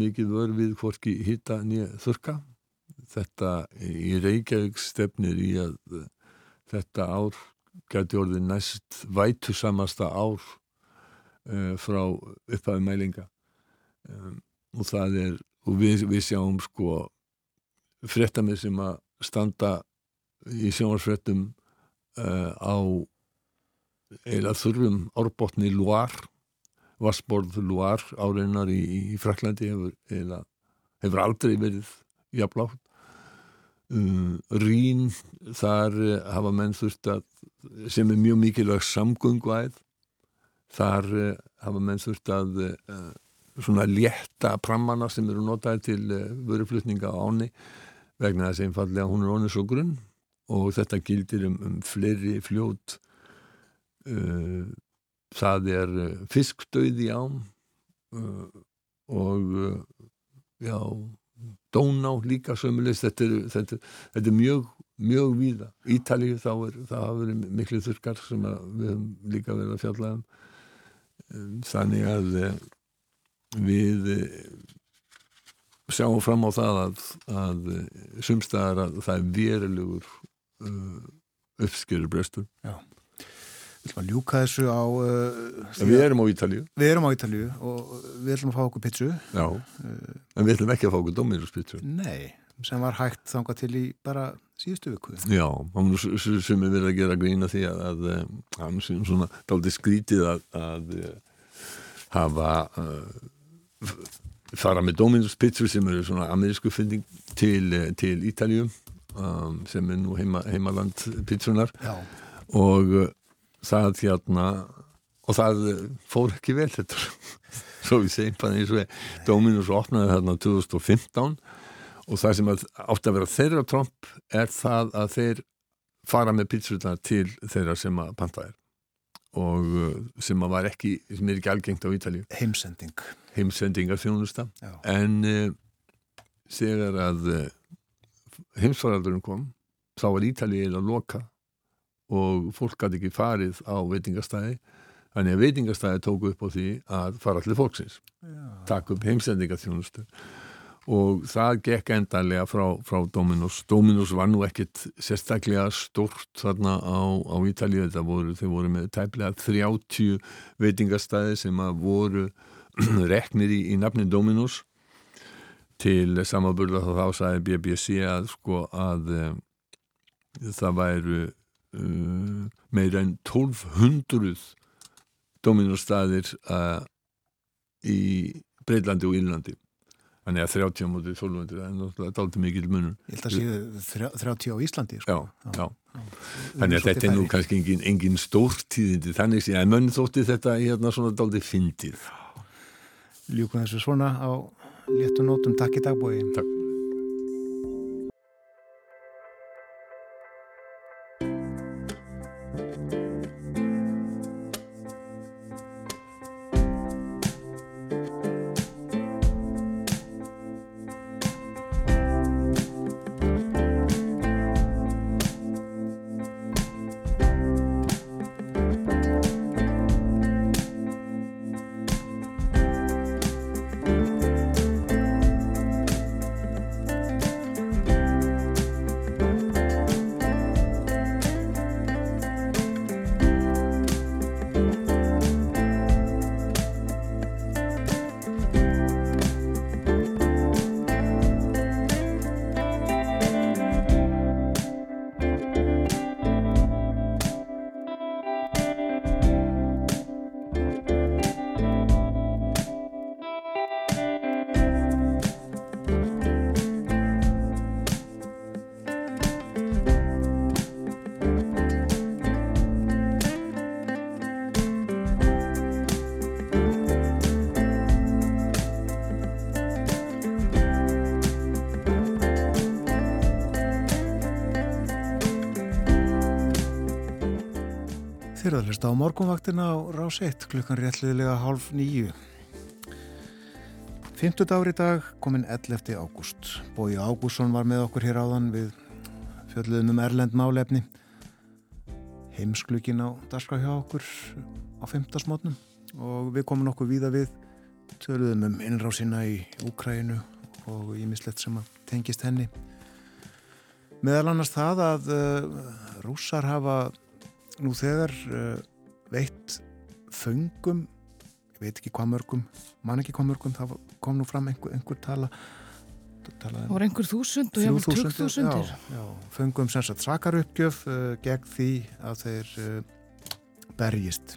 mikið vörð við hvorki hitta nýja þurka þetta í Reykjavík stefnir í að þetta ár gæti orðið næst vætu samasta ár uh, frá upphæðu mælinga. Um, og það er og við, við sjáum sko frettamið sem að standa í sjónarsfrettum uh, á eila þurfum árbótni Luar Vassborð Luar áreinar í, í Fraklandi hefur, hefur aldrei verið jafnlátt um, Rín þar uh, hafa menn þurft að sem er mjög mikilvæg samgönguæð þar uh, hafa menn þurft að uh, svona létta prammana sem eru notaði til vöruflutninga á áni vegna þess einfallega hún er ónið svo grunn og þetta gildir um, um fleiri fljót. Það er fiskdauði ám og já Dóná líka sömulegst, þetta, þetta, þetta er mjög, mjög víða. Ítalið þá er, það hafa verið miklu þurkar sem við höfum líka verið að fjalla um. Þannig að eh, við eh, sjáum fram á það að, að eh, sumstaðar að það er verilegur uppskjöru brestur. Já. Við ætlum að ljúka þessu á... Uh, við erum á Ítalju. Við erum á Ítalju og við ætlum að fá okkur pitsu. Já, uh, en við ætlum ekki að fá okkur Dominus pitsu. Nei, sem var hægt þanga til í bara síðustu viku. Já, sem við verðum að gera grína því að, að, að hann sem svona daldi skrítið að, að hafa uh, fara með Dominus pitsu sem eru svona amerísku fynding til, til Ítalju um, sem er nú heima, heimaland pitsunar og það hérna og það fór ekki vel þetta. Svo við segjum bara eins og Dominus opnaði þarna 2015 og það sem átti að vera þeirra tromp er það að þeir fara með pítsurna til þeirra sem að panta er og uh, sem að var ekki, sem er ekki algengt á Ítalju heimsending. Heimsendingar þjónusta en uh, þegar að uh, heimsvaraldurinn kom þá var Ítalju eða loka og fólk gæti ekki farið á veitingastæði. Þannig að veitingastæði tóku upp á því að fara allir fólksins takk upp heimsendingaþjónustu og það gekk endanlega frá, frá Dominos. Dominos var nú ekkit sérstaklega stort þarna á, á voru, þau voru með tæplega 30 veitingastæði sem að voru <clears throat> reknir í, í nafni Dominos. Til samaburða þá þá sagði BBC að sko að um, það væru uh, meira en 1200 Dominos staðir uh, í Breitlandi og Írlandi Þannig að 30 mútið 1200 er náttúrulega dálta mikil munum. Ég held að séu 30 á Íslandi. Sko. Já, já. já. Þannig að þetta er nú kannski engin, engin stórtíðindi. Þannig sé að mönn þótti þetta hérna svona dálta fyndið. Ljúkum þessu svona á léttu nótum. Takk í dagbói. Takk. Hlusta á morgunvaktina á rás 1 klukkan réttliðilega hálf nýju. 50 ári dag kominn 11. ágúst. Bói Ágússon var með okkur hér áðan við fjöldluðum um Erlend málefni. Heimsklugin á daska hjá okkur á 5. smotnum og við komum nokkuð víða við töluðum um innrásina í Úkræinu og ímislegt sem tengist henni. Meðal annars það að uh, rússar hafa nú þegar uh, veitt föngum ég veit ekki hvað mörgum man ekki hvað mörgum, það kom nú fram einhver, einhver tala Það voru einhver þúsund og ég var tök þúsundir Föngum sem sagt sakaruppgjöf uh, gegn því að þeir uh, berjist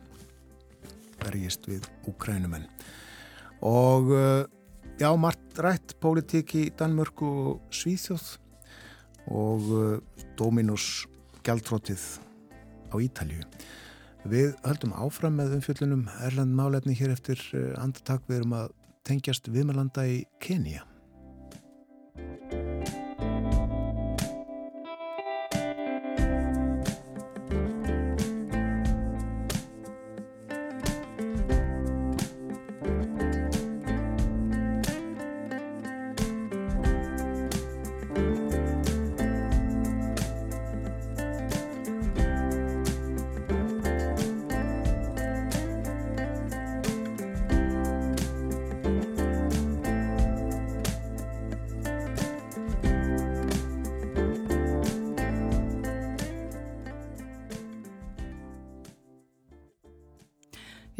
berjist við úkrænumenn og já, margt rætt pólitík í Danmörku og Svíþjóð og Dominus Gjaldrótið á Ítalju. Við höldum áfram með umfjöllunum Erland málefni hér eftir eh, andartak við erum að tengjast viðmælanda í Kenia.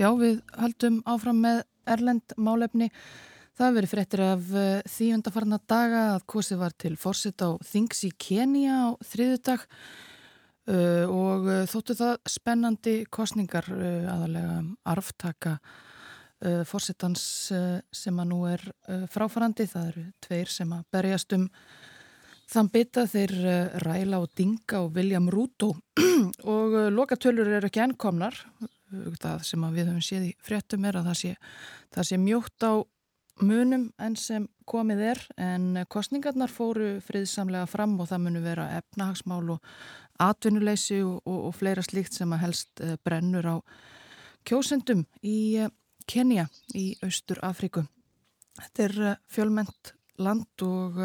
Já, við höldum áfram með Erlend málefni. Það verið fréttir af eh, því undarfarna daga að kosi var til fórsitt á Things í Kenia á þriðudag uh, og uh, þóttu það spennandi kostningar uh, aðalega arftaka fórsittans sem að nú er fráfarandi. Það eru tveir sem að berjast um þann bytta þeir Ræla og Dinga og William Ruto <clears throat> og lokatölur eru ekki ennkomnar það sem við höfum séð í fréttum er að það sé, það sé mjótt á munum enn sem komið er en kostningarnar fóru friðsamlega fram og það munu vera efnahagsmál og atvinnuleysi og, og, og fleira slíkt sem að helst eh, brennur á kjósendum í eh, Kenya í Austur Afríku. Þetta er eh, fjölment land og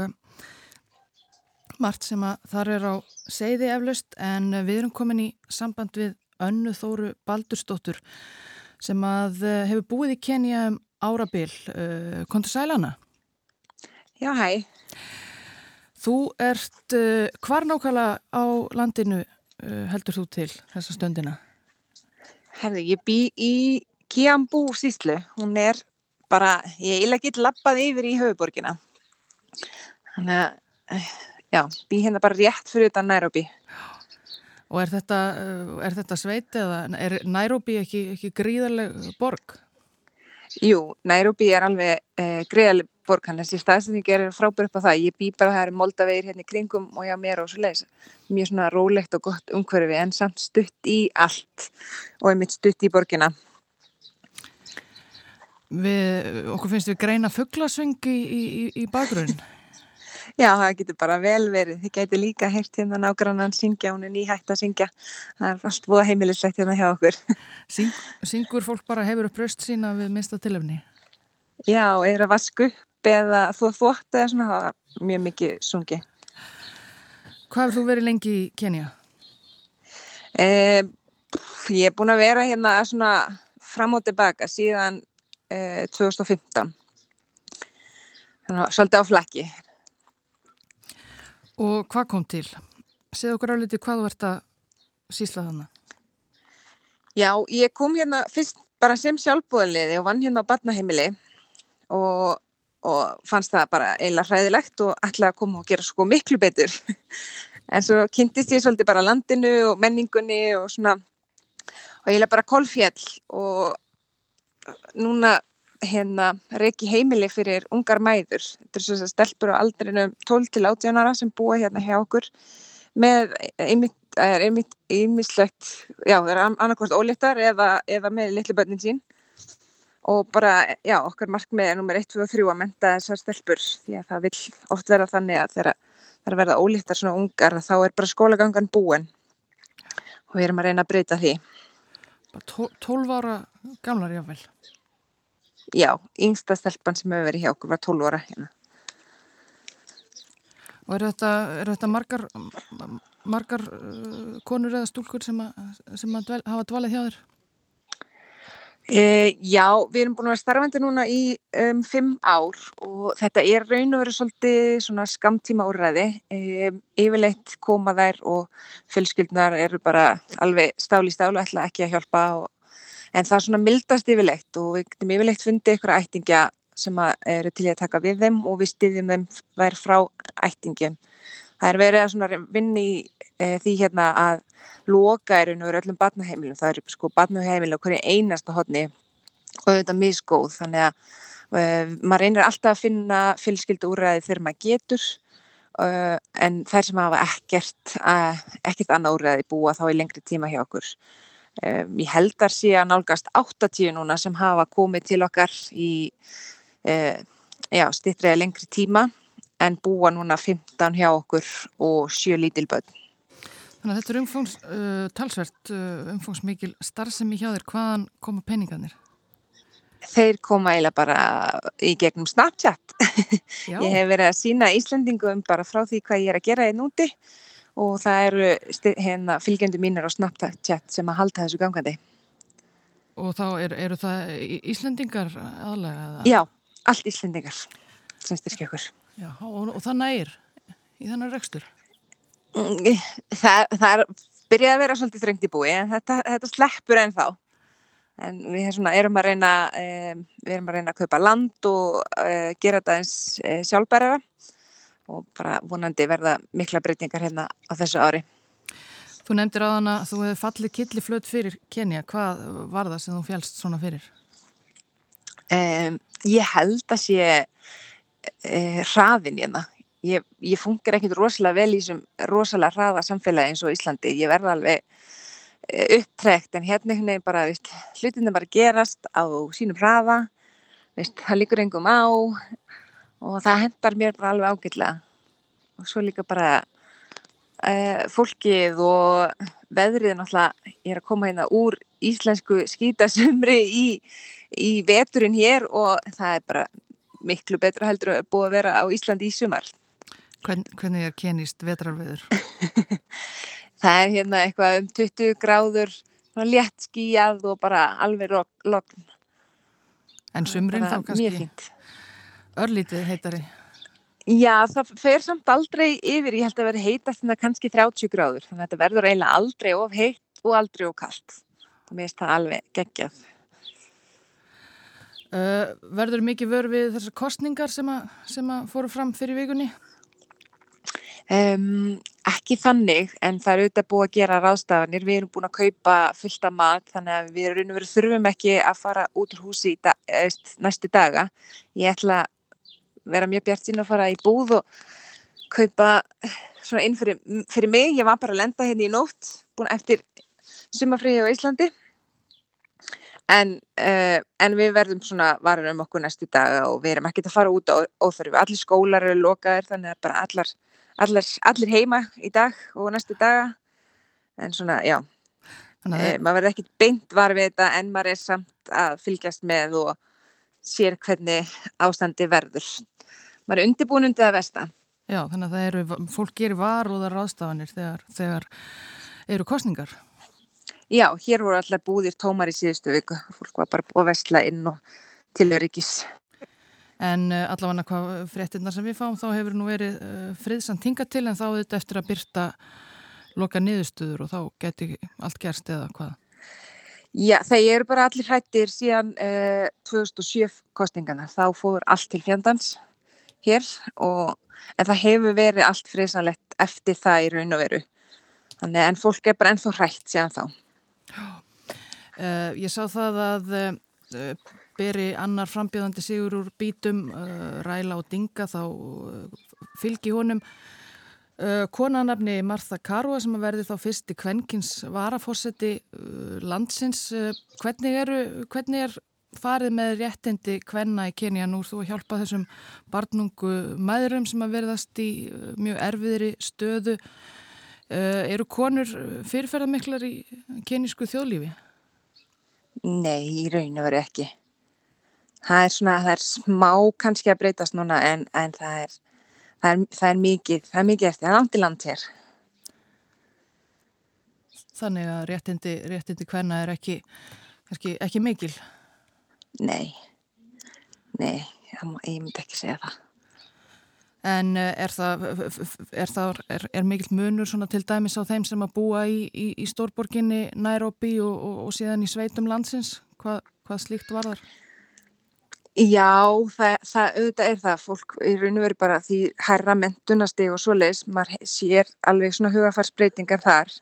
margt sem að þar er á segði eflaust en við erum komin í samband við önnu Þóru Baldurstóttur sem að eh, hefur búið í Kenya um árabil. Eh, Kontur Sælana? Já, hæ. Þú ert uh, hvar nákvæmlega á landinu heldur þú til þessa stöndina? Herði, ég bý í Kiambú síslu. Hún er bara, ég er ekki lappað yfir í höfuborgina. Þannig að, eh, já, bý hérna bara rétt fyrir þetta Nairobi. Og er þetta, uh, er þetta sveit eða er Nairobi ekki, ekki gríðarleg borg? Jú, Nairobi er alveg eh, greiðaleg borg hann, þessi staðsending er frábær upp á það. Ég bý bara það er moldavegir hérna í kringum og já, mér og svo leiðis. Mjög svona rólegt og gott umhverfi en samt stutt í allt og einmitt stutt í borgina. Við, okkur finnst við greina fugglasving í, í, í bakgrunn. Já, það getur bara vel verið. Þið getur líka heyrt hérna nágrannan syngja, hún er nýhægt að syngja. Það er allt búið heimilislegt hérna hjá okkur. <laughs> Syng, syngur fólk bara hefur upp röst sína við minnsta tilöfni? Já, er að vasku upp eða þú þvótt eða svona, það er mjög mikið sungi. Hvað hefur þú verið lengi í Kenya? Eh, ég er búin að vera hérna svona fram og tilbaka síðan eh, 2015. Þannig að svolítið á flakki. Og hvað kom til? Segð okkur álítið hvað þú ert að sísla þannig. Já, ég kom hérna fyrst bara sem sjálfbúðanliði og vann hérna á barnaheimili og, og fannst það bara eiginlega hræðilegt og ætlaði að koma og gera sko miklu betur. <laughs> en svo kynntist ég svolítið bara landinu og menningunni og svona og eiginlega bara kolfjall og núna hérna reiki heimili fyrir ungar mæður. Þetta er svo að stelpur á aldrinu 12 til 18 ára sem búa hérna hjá okkur með einmitt ímislegt, já það er annarkvæmst ólittar eða, eða með litlu börnin sín og bara, já okkar markmið er nummer 1, 2 og 3 að menta þessar stelpur því að það vil oft vera þannig að þegar það er að verða ólittar svona ungar þá er bara skólagangan búin og við erum að reyna að breyta því. 12 ára gamlar jáfnvel? Já, yngsta stelpann sem hefur verið hjá okkur var 12 óra hérna. Og eru þetta, er þetta margar, margar uh, konur eða stúlkur sem, að, sem að dvel, hafa dvalið hjá þér? E, já, við erum búin að vera starfandi núna í um, fimm ár og þetta er raun og verið svolítið skamtíma úrræði. E, yfirleitt koma þær og fjölskyldnar eru bara alveg stáli stálu, ætla ekki að hjálpa og en það svona mildast yfirlegt og við getum yfirlegt fundið ykkur ættingja sem eru til að taka við þeim og við styðjum þeim verð frá ættingum. Það er verið að vinna í e, því hérna að loka er unni öllum barnaheimilum. Það eru sko barnaheimilum hverju einasta hodni og þetta er misgóð þannig að e, maður reynir alltaf að finna fylskildu úræði þegar maður getur e, en þær sem hafa ekkert, ekkert annað úræði búa þá í lengri tíma hjá okkur. Ég held að sé að nálgast 80 núna sem hafa komið til okkar í uh, já, stittriða lengri tíma en búa núna 15 hjá okkur og 7 lítilböld. Þannig að þetta er umfangs, uh, talsvert uh, umfangsmikil starfsemi hjá þér. Hvaðan koma peningarnir? Þeir koma eiginlega bara í gegnum Snapchat. <laughs> ég hef verið að sína Íslandingum bara frá því hvað ég er að gera í núti og það eru hérna, fylgjendur mínir á Snapchat sem að halda þessu gangandi. Og þá er, eru það Íslendingar aðlega? Já, allt Íslendingar sem styrkja okkur. Já, og, og það nægir í þannig rekstur? Mm, það, það byrjaði að vera svolítið þrengt í búi en þetta, þetta sleppur enn þá. En við svona, erum, að reyna, um, við erum að reyna að kaupa land og uh, gera þetta eins uh, sjálfbærara og bara vonandi verða mikla breytingar hérna á þessu ári. Þú nefndir á þann að þú hefði fallið killiflöt fyrir Kenya. Hvað var það sem þú fjálst svona fyrir? Um, ég held að sé uh, hraðin hérna. Ég, ég funkar ekkert rosalega vel í þessum rosalega hraða samfélagi eins og Íslandi. Ég verða alveg uh, upptrekt en hérna hérna er bara, hlutin er bara gerast á sínum hraða. Veist, það líkur engum á og það hendar mér bara alveg ágætlega og svo líka bara uh, fólkið og veðrið náttúrulega ég er að koma hérna úr íslensku skítasumri í, í veturinn hér og það er bara miklu betra heldur að búa að vera á Íslandi í sumar Hvern, hvernig er kynist vetrarveður? <laughs> það er hérna eitthvað um 20 gráður, létt skíjað og bara alveg logn. En sumrin þá kannski örlítið heitari? Já, það fer samt aldrei yfir, ég held að verði heitast en það kannski 30 gráður, þannig að þetta verður eiginlega aldrei of heitt og aldrei of kallt. Það minnst það alveg geggjað. Uh, verður mikið vörð við þessar kostningar sem að, sem að fóru fram fyrir vikunni? Um, ekki þannig, en það er auðvitað búið að gera ráðstafanir. Við erum búin að kaupa fullta mat, þannig að við erum verið þurfum ekki að fara út úr húsi í dag, næstu daga. Ég ætla að vera mjög bjart sín að fara í búð og kaupa svona inn fyrir, fyrir mig. Ég var bara að lenda hérna í nótt, búin eftir sumafriði á Íslandi En, uh, en við verðum svona varur um okkur næstu dag og við erum ekkert að fara út á óþörfu. Allir skólar eru lokaðir þannig að bara allar, allar, allir heima í dag og næstu daga. En svona, já, uh, maður verður ekkert beint var við þetta en maður er samt að fylgjast með og sér hvernig ástandi verður. Maður er undirbúin undir að vesta. Já, þannig að það eru, fólk gerir var og það er aðstafanir þegar, þegar eru kostningar. Já, hér voru allar búðir tómar í síðustu viku. Fólk var bara búið að vestla inn og til öryggis. En uh, allavega hvað fréttinnar sem við fáum þá hefur nú verið uh, friðsamt hinga til en þá þetta eftir að byrta loka niðurstuður og þá geti allt gerst eða hvað? Já, það eru bara allir hættir síðan uh, 2007 kostingana. Þá fóður allt til fjandans hér og en það hefur verið allt friðsanlegt eftir það í raun og veru. Þannig en fólk er bara ennþá hrætt síðan þá. Uh, ég sá það að uh, beri annar frambjöðandi sigur úr bítum, uh, Ræla og Dinga, þá fylgi honum konanafni Martha Karua sem að verði þá fyrst í kvenkins varafórseti landsins. Hvernig, eru, hvernig er farið með réttindi kvenna í Kenya nú þú hjálpa þessum barnungu maðurum sem að verðast í mjög erfiðri stöðu? Eru konur fyrirferðarmiklar í kenísku þjóðlífi? Nei, í raun og veru ekki. Það er svona, það er smá kannski að breytast núna en, en það, er, það, er, það er mikið, það er mikið eftir, það er langt í land hér. Þannig að réttindi, réttindi hvenna er ekki, ekki, ekki mikil? Nei, nei, ég myndi ekki segja það. En eh, er það, er, það, er, er mikill munur til dæmis á þeim sem að búa í, í, í stórborginni Nairobi og, og, og síðan í sveitum landsins? Hva, hvað slíkt var þar? Já, það, það auðvitað er það. Fólk í raun og veru bara því herra mentunasteg og svo leiðis, maður sér alveg svona hugafarsbreytingar þar.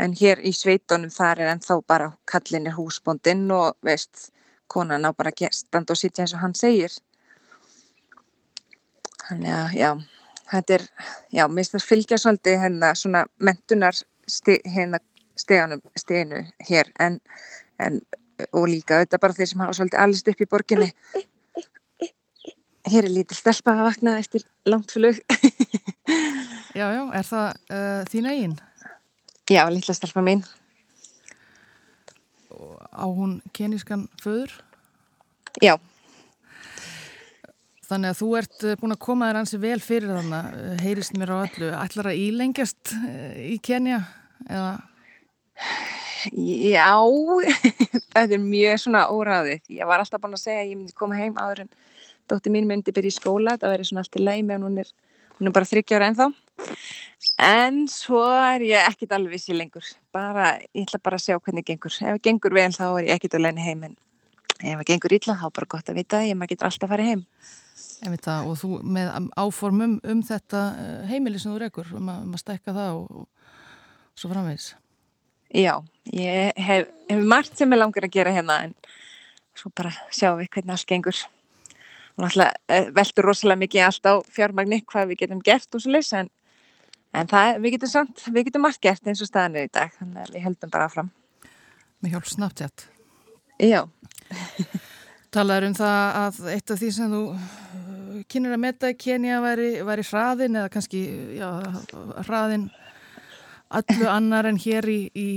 En hér í sveitunum þar er ennþá bara kallinir húsbóndinn og veist, konan á bara stand og sitja eins og hann segir. Þannig að, já, þetta er, já, mér finnst það fylgja svolítið hérna svona mentunar sti, hérna hér en, en, og líka þetta bara þeir sem hafa svolítið allist upp í borginni. Hér er lítið stelpa að vakna eftir langt flug. <laughs> já, já, er það uh, þín eigin? Já, lítið stelpa mín. Á hún kenískan föður? Já. Þannig að þú ert eh, búin að koma þér ansi vel fyrir þannig, eh, heyrist mér á öllu. Ætlar að ílengjast í Kenya? Eða? Já, <laughs> þetta er mjög svona óræðið. Ég var alltaf búin að segja að ég myndi koma heim áður en dótti mín myndi byrja í skóla. Það verður svona allt í leið meðan hún er, hún er bara 30 ára ennþá. En svo er ég ekkit alveg vissi lengur. Bara, ég ætla bara að sjá hvernig það gengur. Ef það gengur vel þá er ég ekkit leina heim en ef það gengur illa þá er bara gott að vita að ég maður getur alltaf að fara heim. Það, og þú með áformum um þetta eh, heimili sem þú rekur um að, um að Já, ég hef, hef margt sem ég langar að gera hérna en svo bara sjáum við hvernig allt gengur. Náttúrulega eh, veldur rosalega mikið allt á fjármagni hvað við getum gert og svo leys en, en það, við getum samt, við getum margt gert eins og staðanir í dag þannig að við heldum bara fram Með hjálp snabbt hér Já. <laughs> Talaður um það að eitt af því sem þú uh, kynir að metta í Kenya væri, væri hraðin eða kannski já, hraðin allu annar en hér í, í,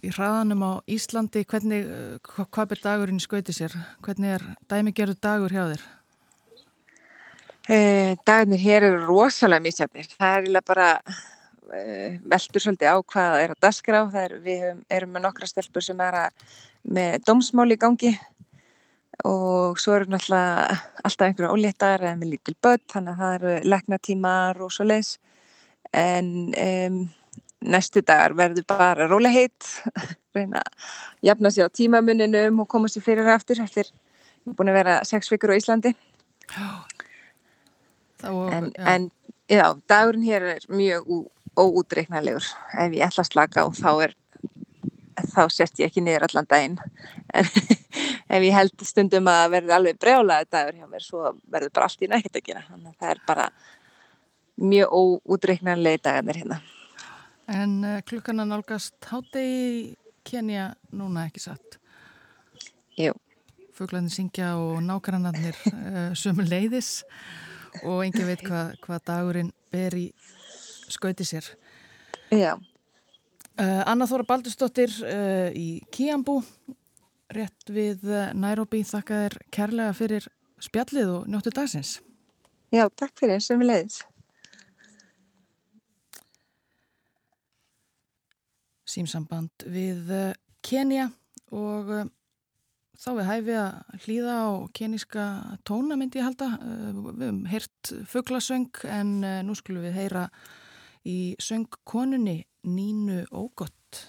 í hraðanum á Íslandi. Hvernig, uh, hvað er dagurinn í skauti sér? Hvernig er dæmigerðu dagur hjá þér? Eh, dagarnir hér eru rosalega mísjafnir. Það er bara eh, veldur svolítið á hvað er að dasgra á. Er, við erum, erum með nokkra stelpur sem er að, með dómsmál í gangi og svo eru náttúrulega alltaf einhverja óléttar eða með lítil börn, þannig að það eru leknatímar og svo leiðs. En um, næstu dagar verður bara rólega heitt, <laughs> reyna að jafna sér á tímamuninum og koma sér fyrir aftur eftir, við erum búin að vera sex vikur á Íslandi. Já. Og, en, já. en já, dagurinn hér er mjög óútreiknarlegur ef ég ætla að slaka og þá er þá sért ég ekki niður allan daginn en <laughs> ef ég held stundum að verði alveg brjálaði dagur hjá mér svo verður bara allt í nægt að gera þannig að það er bara mjög óútreiknarlegi dagarnir hérna En uh, klukkan að nálgast hátegi Kenya núna ekki satt? Jú Fuglarnir syngja og nákvæmannarnir uh, eh, sömu leiðis og engin veit hvað hva dagurinn ber í skauti sér. Já. Uh, Anna Þóra Baldursdóttir uh, í Kíambú, rétt við Nairobi, þakka þér kærlega fyrir spjallið og njóttu dagsins. Já, takk fyrir, við leiðis. Símsamband við Kenya og þá við hæfi að hlýða á keníska tóna myndi ég halda. Eh, við hefum heyrt fugglasöng en eh, nú skulum við heyra í söngkonunni Nínu Ógott.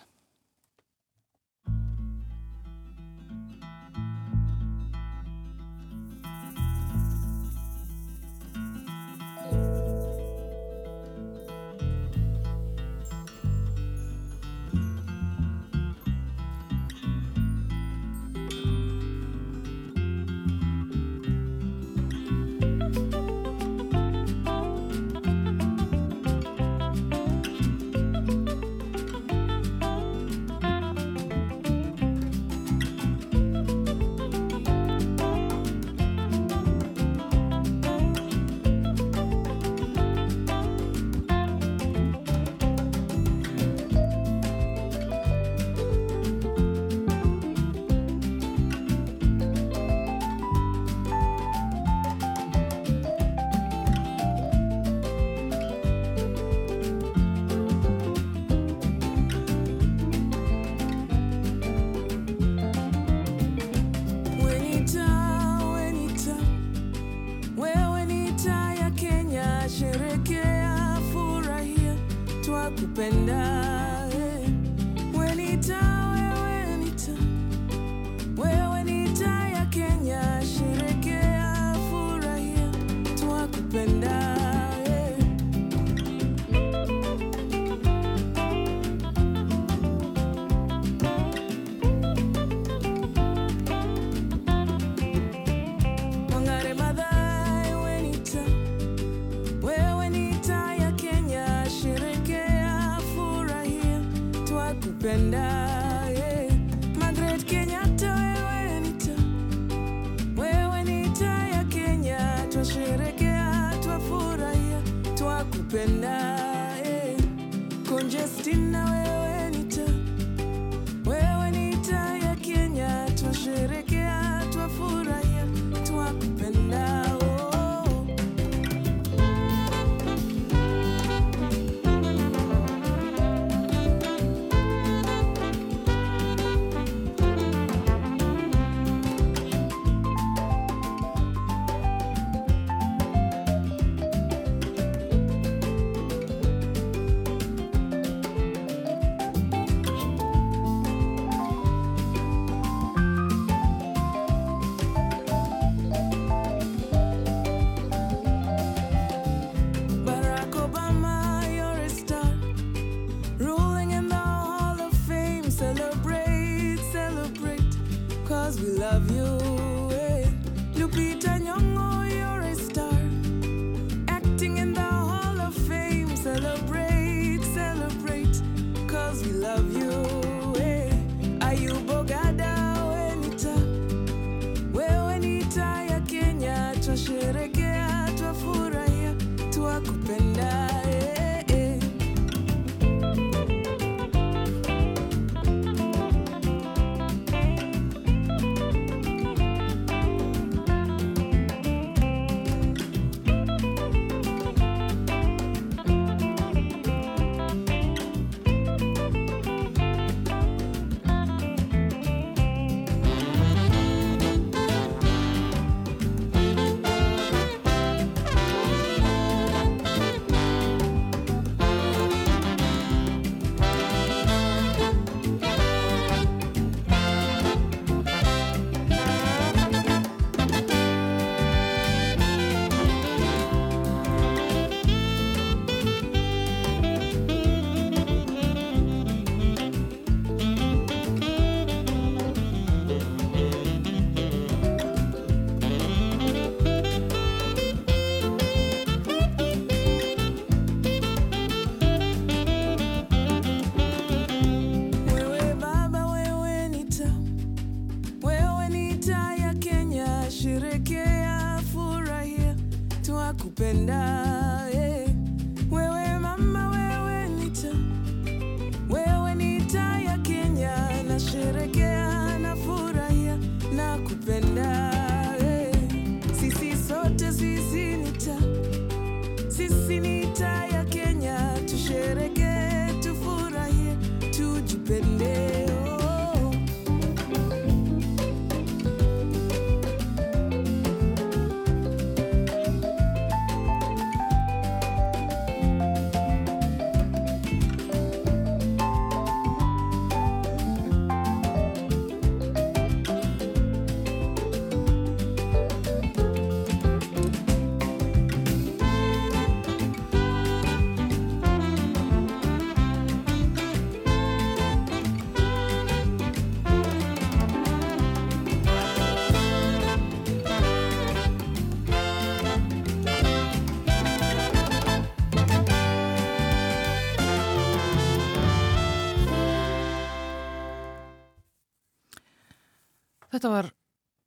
Þetta var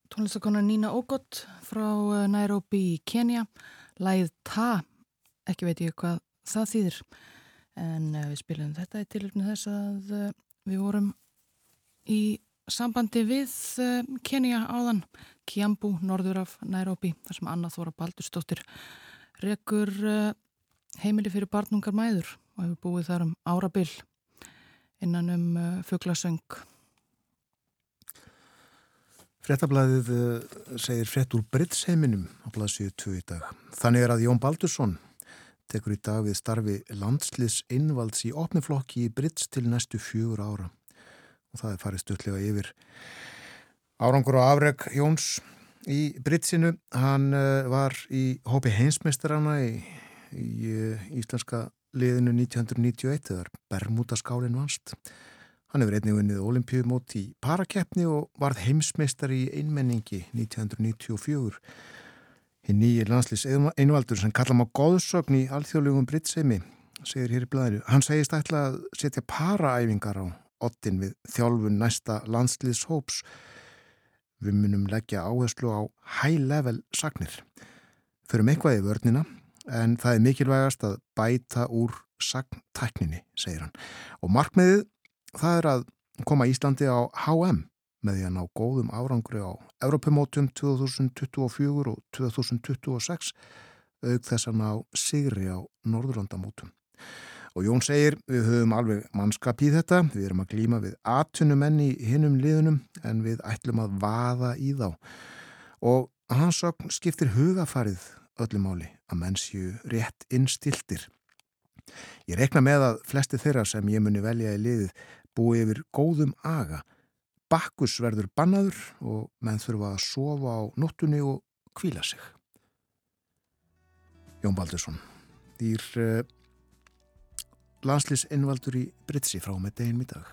tónlistakona Nína Ógott frá eh, Nairobi í Kenya. Læð Ta, ekki veit ég hvað það þýðir. En uh, við spilum þetta í tilöfni þess að uh, við vorum í sambandi við Kenya áðan, Kiambu, norður af Nairobi, þar sem Anna Þóra Baldurstóttir rekur heimili fyrir barnungar mæður og hefur búið þar um árabil innan um fugglasöng. Frettablaðið uh, segir frett úr Britsheiminum á blaðsíðu 2 í dag. Þannig er að Jón Baldursson tekur í dag við starfi landslis innvalds í opniflokki í Brits til næstu fjögur ára. Og það er farið stutlega yfir árangur og afreg Jóns í Britsinu. Hann uh, var í hópi heinsmeistarana í, í uh, íslenska liðinu 1991 þegar Bermúdaskálinn vannst. Hann hefur einnig vunnið olimpíumót í parakeppni og varð heimsmeistar í einmenningi 1994. Hinn nýjir landslýs einvaldur sem kalla má góðsögn í alþjóðlegum Britsemi, segir hér í blæðinu. Hann segist ætla að setja paraæfingar á ottin við þjálfun næsta landslýs hóps. Við munum leggja áherslu á high level sagnir. Förum eitthvað í vörnina en það er mikilvægast að bæta úr sagntækninni, segir hann. Og markmiðið það er að koma Íslandi á HM með því að ná góðum árangri á Europamótum 2024 og 2026 auk þess að ná sigri á Norðurlandamótum. Og Jón segir við höfum alveg mannskap í þetta, við erum að glýma við atvinnumenn í hinnum liðunum en við ætlum að vaða í þá. Og hans sögn skiptir hugafarið öllum máli að menn séu rétt innstiltir. Ég rekna með að flesti þeirra sem ég muni velja í liðið búi yfir góðum aga. Bakkus verður bannaður og menn þurfa að sofa á nóttunni og kvíla sig. Jón Baldursson, dýr uh, landslýs innvaldur í Britsi frá með deginn í dag.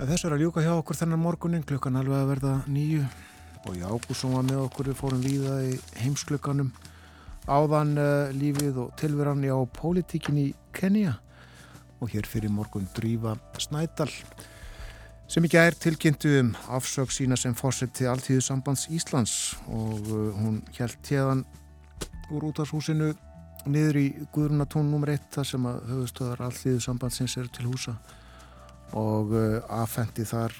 Þess er að ljúka hjá okkur þennan morgunin, klukkan alveg að verða nýju í ágúsum var með okkur, við fórum víða í heimsklukkanum áðan uh, lífið og tilveran á pólitíkin í Kenya og hér fyrir morgun Drífa Snædal sem ekki er tilkynntu um afsög sína sem fórsett til Altíðu sambands Íslands. Og uh, hún hjælt hérðan úr útashúsinu niður í Guðrunatón nr. 1 þar sem að höfustöðar Altíðu sambandsins eru til húsa. Og uh, aðfendi þar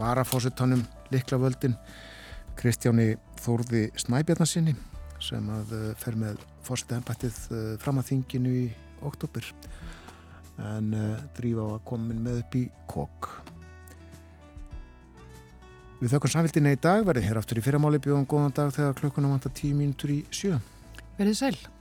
varafósittanum likla völdin Kristjáni Þórði Snæbjarnasinni sem að uh, fer með fórstu ennbættið uh, fram að þinginu í oktober en uh, drífa á að komin með upp í kokk Við þökkum samfélgina í dag. Verðið hér aftur í fyrramáli bjóðum góðan dag þegar klukkunum vantar tíu mínutur í sjö. Verðið sæl